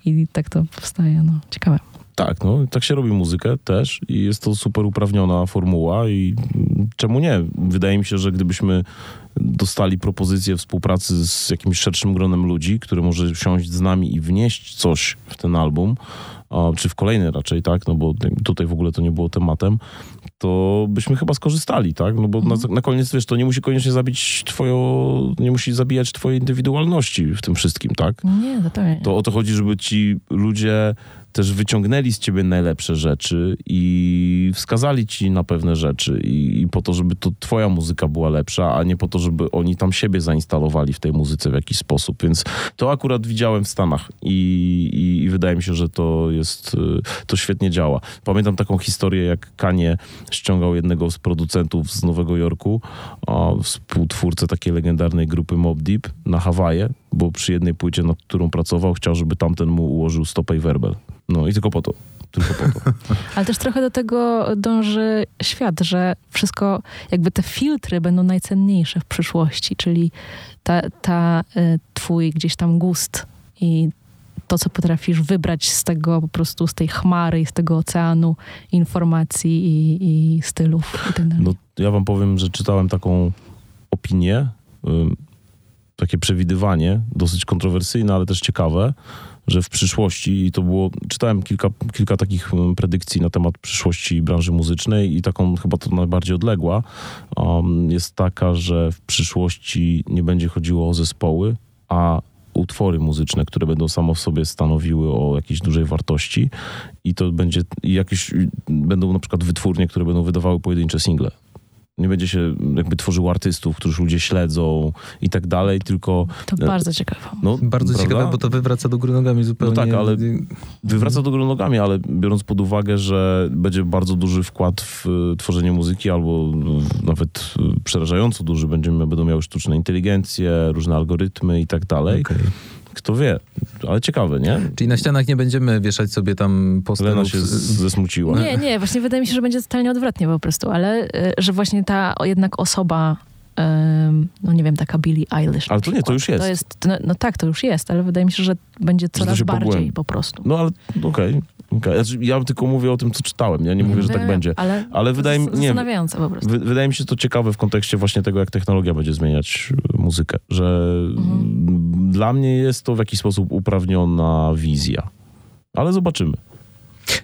i tak to powstaje, no. Ciekawe. Tak, no tak się robi muzykę też i jest to super uprawniona formuła i czemu nie? Wydaje mi się, że gdybyśmy dostali propozycję współpracy z jakimś szerszym gronem ludzi, który może siąść z nami i wnieść coś w ten album, czy w kolejny raczej, tak, no bo tutaj w ogóle to nie było tematem, to byśmy chyba skorzystali, tak, no bo na, na koniec, wiesz, to nie musi koniecznie zabić twoją, nie musi zabijać twojej indywidualności w tym wszystkim, tak? Nie, zupełnie. To o to chodzi, żeby ci ludzie też wyciągnęli z ciebie najlepsze rzeczy i wskazali ci na pewne rzeczy i, i po to, żeby to twoja muzyka była lepsza, a nie po to, żeby oni tam siebie zainstalowali w tej muzyce w jakiś sposób. Więc to akurat widziałem w Stanach i, i, i wydaje mi się, że to jest, y, to świetnie działa. Pamiętam taką historię, jak Kanie ściągał jednego z producentów z Nowego Jorku, współtwórcę takiej legendarnej grupy Mob Deep na Hawaje, bo przy jednej płycie, nad którą pracował, chciał, żeby tamten mu ułożył stopę i werbel. No i tylko po to. tylko po to. Ale też trochę do tego dąży świat, że wszystko, jakby te filtry będą najcenniejsze w przyszłości, czyli ta, ta y, twój gdzieś tam gust i to, co potrafisz wybrać z tego po prostu, z tej chmary i z tego oceanu informacji i, i stylów i tak dalej. No, ja wam powiem, że czytałem taką opinię, ym, takie przewidywanie, dosyć kontrowersyjne, ale też ciekawe, że w przyszłości, i to było, czytałem kilka, kilka takich ym, predykcji na temat przyszłości branży muzycznej i taką chyba to najbardziej odległa, um, jest taka, że w przyszłości nie będzie chodziło o zespoły, a utwory muzyczne, które będą samo w sobie stanowiły o jakiejś dużej wartości i to będzie, jakieś, będą na przykład wytwórnie, które będą wydawały pojedyncze single. Nie będzie się jakby tworzyło artystów, których ludzie śledzą i tak dalej, tylko... To bardzo ciekawe. No, Bardzo prawda? ciekawe, bo to wywraca do góry nogami zupełnie. tak, ale- Wywraca do góry nogami, ale biorąc pod uwagę, że będzie bardzo duży wkład w y, tworzenie muzyki, albo nawet y, przerażająco duży, będziemy, będą miały sztuczne inteligencje, różne algorytmy i tak dalej. Okej. Kto wie, ale ciekawe, nie? Czyli na ścianach nie będziemy wieszać sobie tam Lena posterów. się z- z- zesmuciła. Nie, nie, właśnie wydaje mi się, że będzie totalnie odwrotnie po prostu, ale y, że właśnie ta jednak osoba, no nie wiem, taka Billie Eilish. Ale to nie, to już jest. To jest no, no tak, to już jest, ale wydaje mi się, że będzie coraz się bardziej pogłębi. po prostu. No ale okej. okej. Znaczy, ja tylko mówię o tym, co czytałem. Ja nie mówię, że tak będzie. Ale, Ale wydaje mi- Zastanawiające po prostu. Wy, wydaje mi się to ciekawe w kontekście właśnie tego, jak technologia będzie zmieniać y, muzykę. Że Mhm. Dla mnie jest to w jakiś sposób uprawniona wizja. Ale zobaczymy.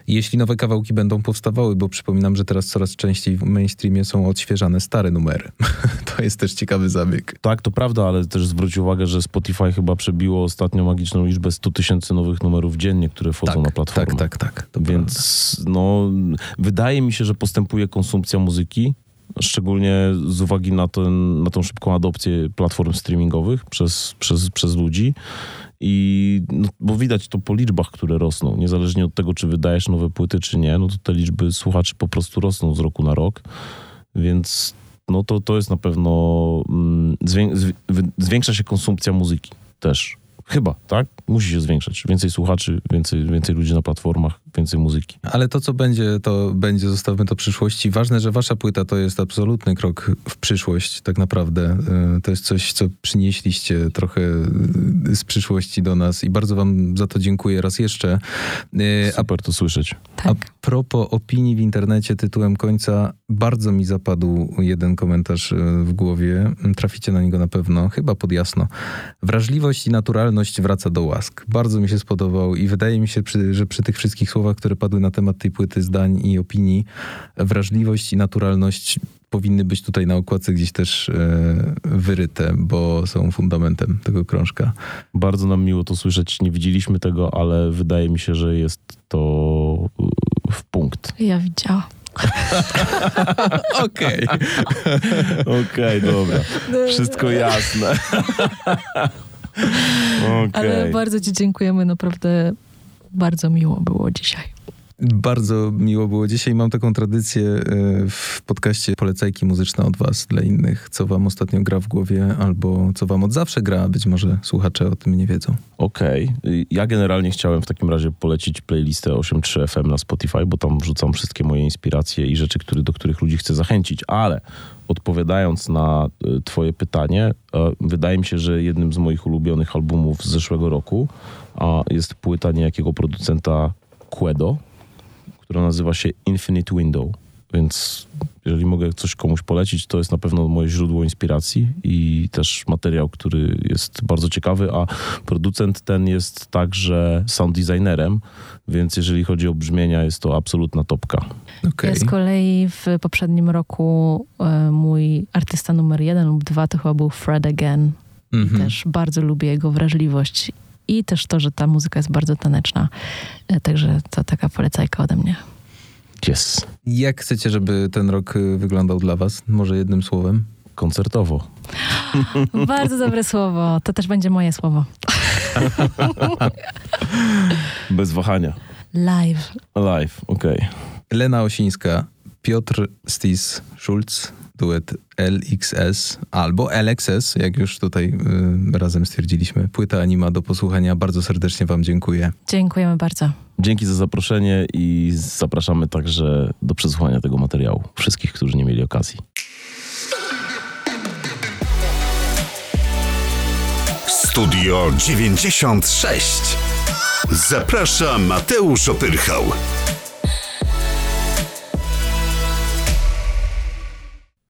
Jeśli nowe kawałki będą powstawały, bo przypominam, że teraz coraz częściej w mainstreamie są odświeżane stare numery. to jest też ciekawy zabieg. Tak, to prawda, ale też zwróć uwagę, że Spotify chyba przebiło ostatnio magiczną liczbę 100 tysięcy nowych numerów dziennie, które wchodzą tak, na platformę. tak, tak, tak. To prawda. Więc no, wydaje mi się, że postępuje konsumpcja muzyki, szczególnie z uwagi na, ten, na tą szybką adopcję platform streamingowych przez, przez, przez ludzi. I no, bo widać to po liczbach, które rosną. Niezależnie od tego, czy wydajesz nowe płyty, czy nie, no to te liczby słuchaczy po prostu rosną z roku na rok. Więc no to, to jest na pewno. Mm, zwię- zwiększa się konsumpcja muzyki też. Chyba, tak? Musi się zwiększać. Więcej słuchaczy, więcej, więcej ludzi na platformach, więcej muzyki. Ale to, co będzie, to będzie, zostawmy to przyszłości. Ważne, że wasza płyta to jest absolutny krok w przyszłość, tak naprawdę. Y, To jest coś, co przynieśliście trochę y, z przyszłości do nas i bardzo wam za to dziękuję raz jeszcze. A Super to słyszeć. A Tak. propos opinii w internecie tytułem końca, bardzo mi zapadł jeden komentarz e, w głowie. Traficie na niego na pewno, chyba pod jasno. Wrażliwość i naturalność wraca do Bardzo mi się spodobał i wydaje mi się, przy, że przy tych wszystkich słowach, które padły na temat tej płyty zdań i opinii, wrażliwość i naturalność powinny być tutaj na okładce gdzieś też e, wyryte, bo są fundamentem tego krążka. Bardzo nam miło to słyszeć. Nie widzieliśmy tego, ale wydaje mi się, że jest to y, w punkt. Ja widziałam. Okej. Okej, dobra. Wszystko jasne. Ale Okej. bardzo ci dziękujemy, naprawdę bardzo miło było dzisiaj. Bardzo miło było dzisiaj. Mam taką tradycję e, w podcaście polecajki muzyczne od was dla innych, co wam ostatnio gra w głowie, albo co wam od zawsze gra, być może słuchacze o tym nie wiedzą. Okej. Y, Ja generalnie chciałem w takim razie polecić playlistę 8.3 FM na Spotify, bo tam wrzucam wszystkie moje inspiracje i rzeczy, który, do których ludzi chcę zachęcić, ale odpowiadając na y, twoje pytanie, e, wydaje mi się, że jednym z moich ulubionych albumów z zeszłego roku jest płyta niejakiego producenta Quedo, która nazywa się Infinite Window, więc jeżeli mogę coś komuś polecić, to jest na pewno moje źródło inspiracji i też materiał, który jest bardzo ciekawy, a producent ten jest także sound designerem, więc jeżeli chodzi o brzmienia, jest to absolutna topka. Okej. Ja z kolei w poprzednim roku e, mój artysta numer jeden lub dwa to chyba był Fred Again. I Mhm. też bardzo lubię jego wrażliwość i też to, że ta muzyka jest bardzo taneczna. E, Także to taka polecajka ode mnie. Yes. Jak chcecie, żeby ten rok y, wyglądał dla was? Może jednym słowem? Koncertowo. Bardzo dobre słowo. To też będzie moje słowo. Bez wahania. Live. Live, okej. Lena Osińska, Piotr Stis Schulz, duet LXS albo LXS, jak już tutaj y, razem stwierdziliśmy. Płyta Anima do posłuchania. Bardzo serdecznie wam dziękuję. Dziękujemy bardzo. Dzięki za zaproszenie i zapraszamy także do przesłuchania tego materiału. Wszystkich, którzy nie mieli okazji. Studio 96. Zaprasza Mateusz Opyrchał.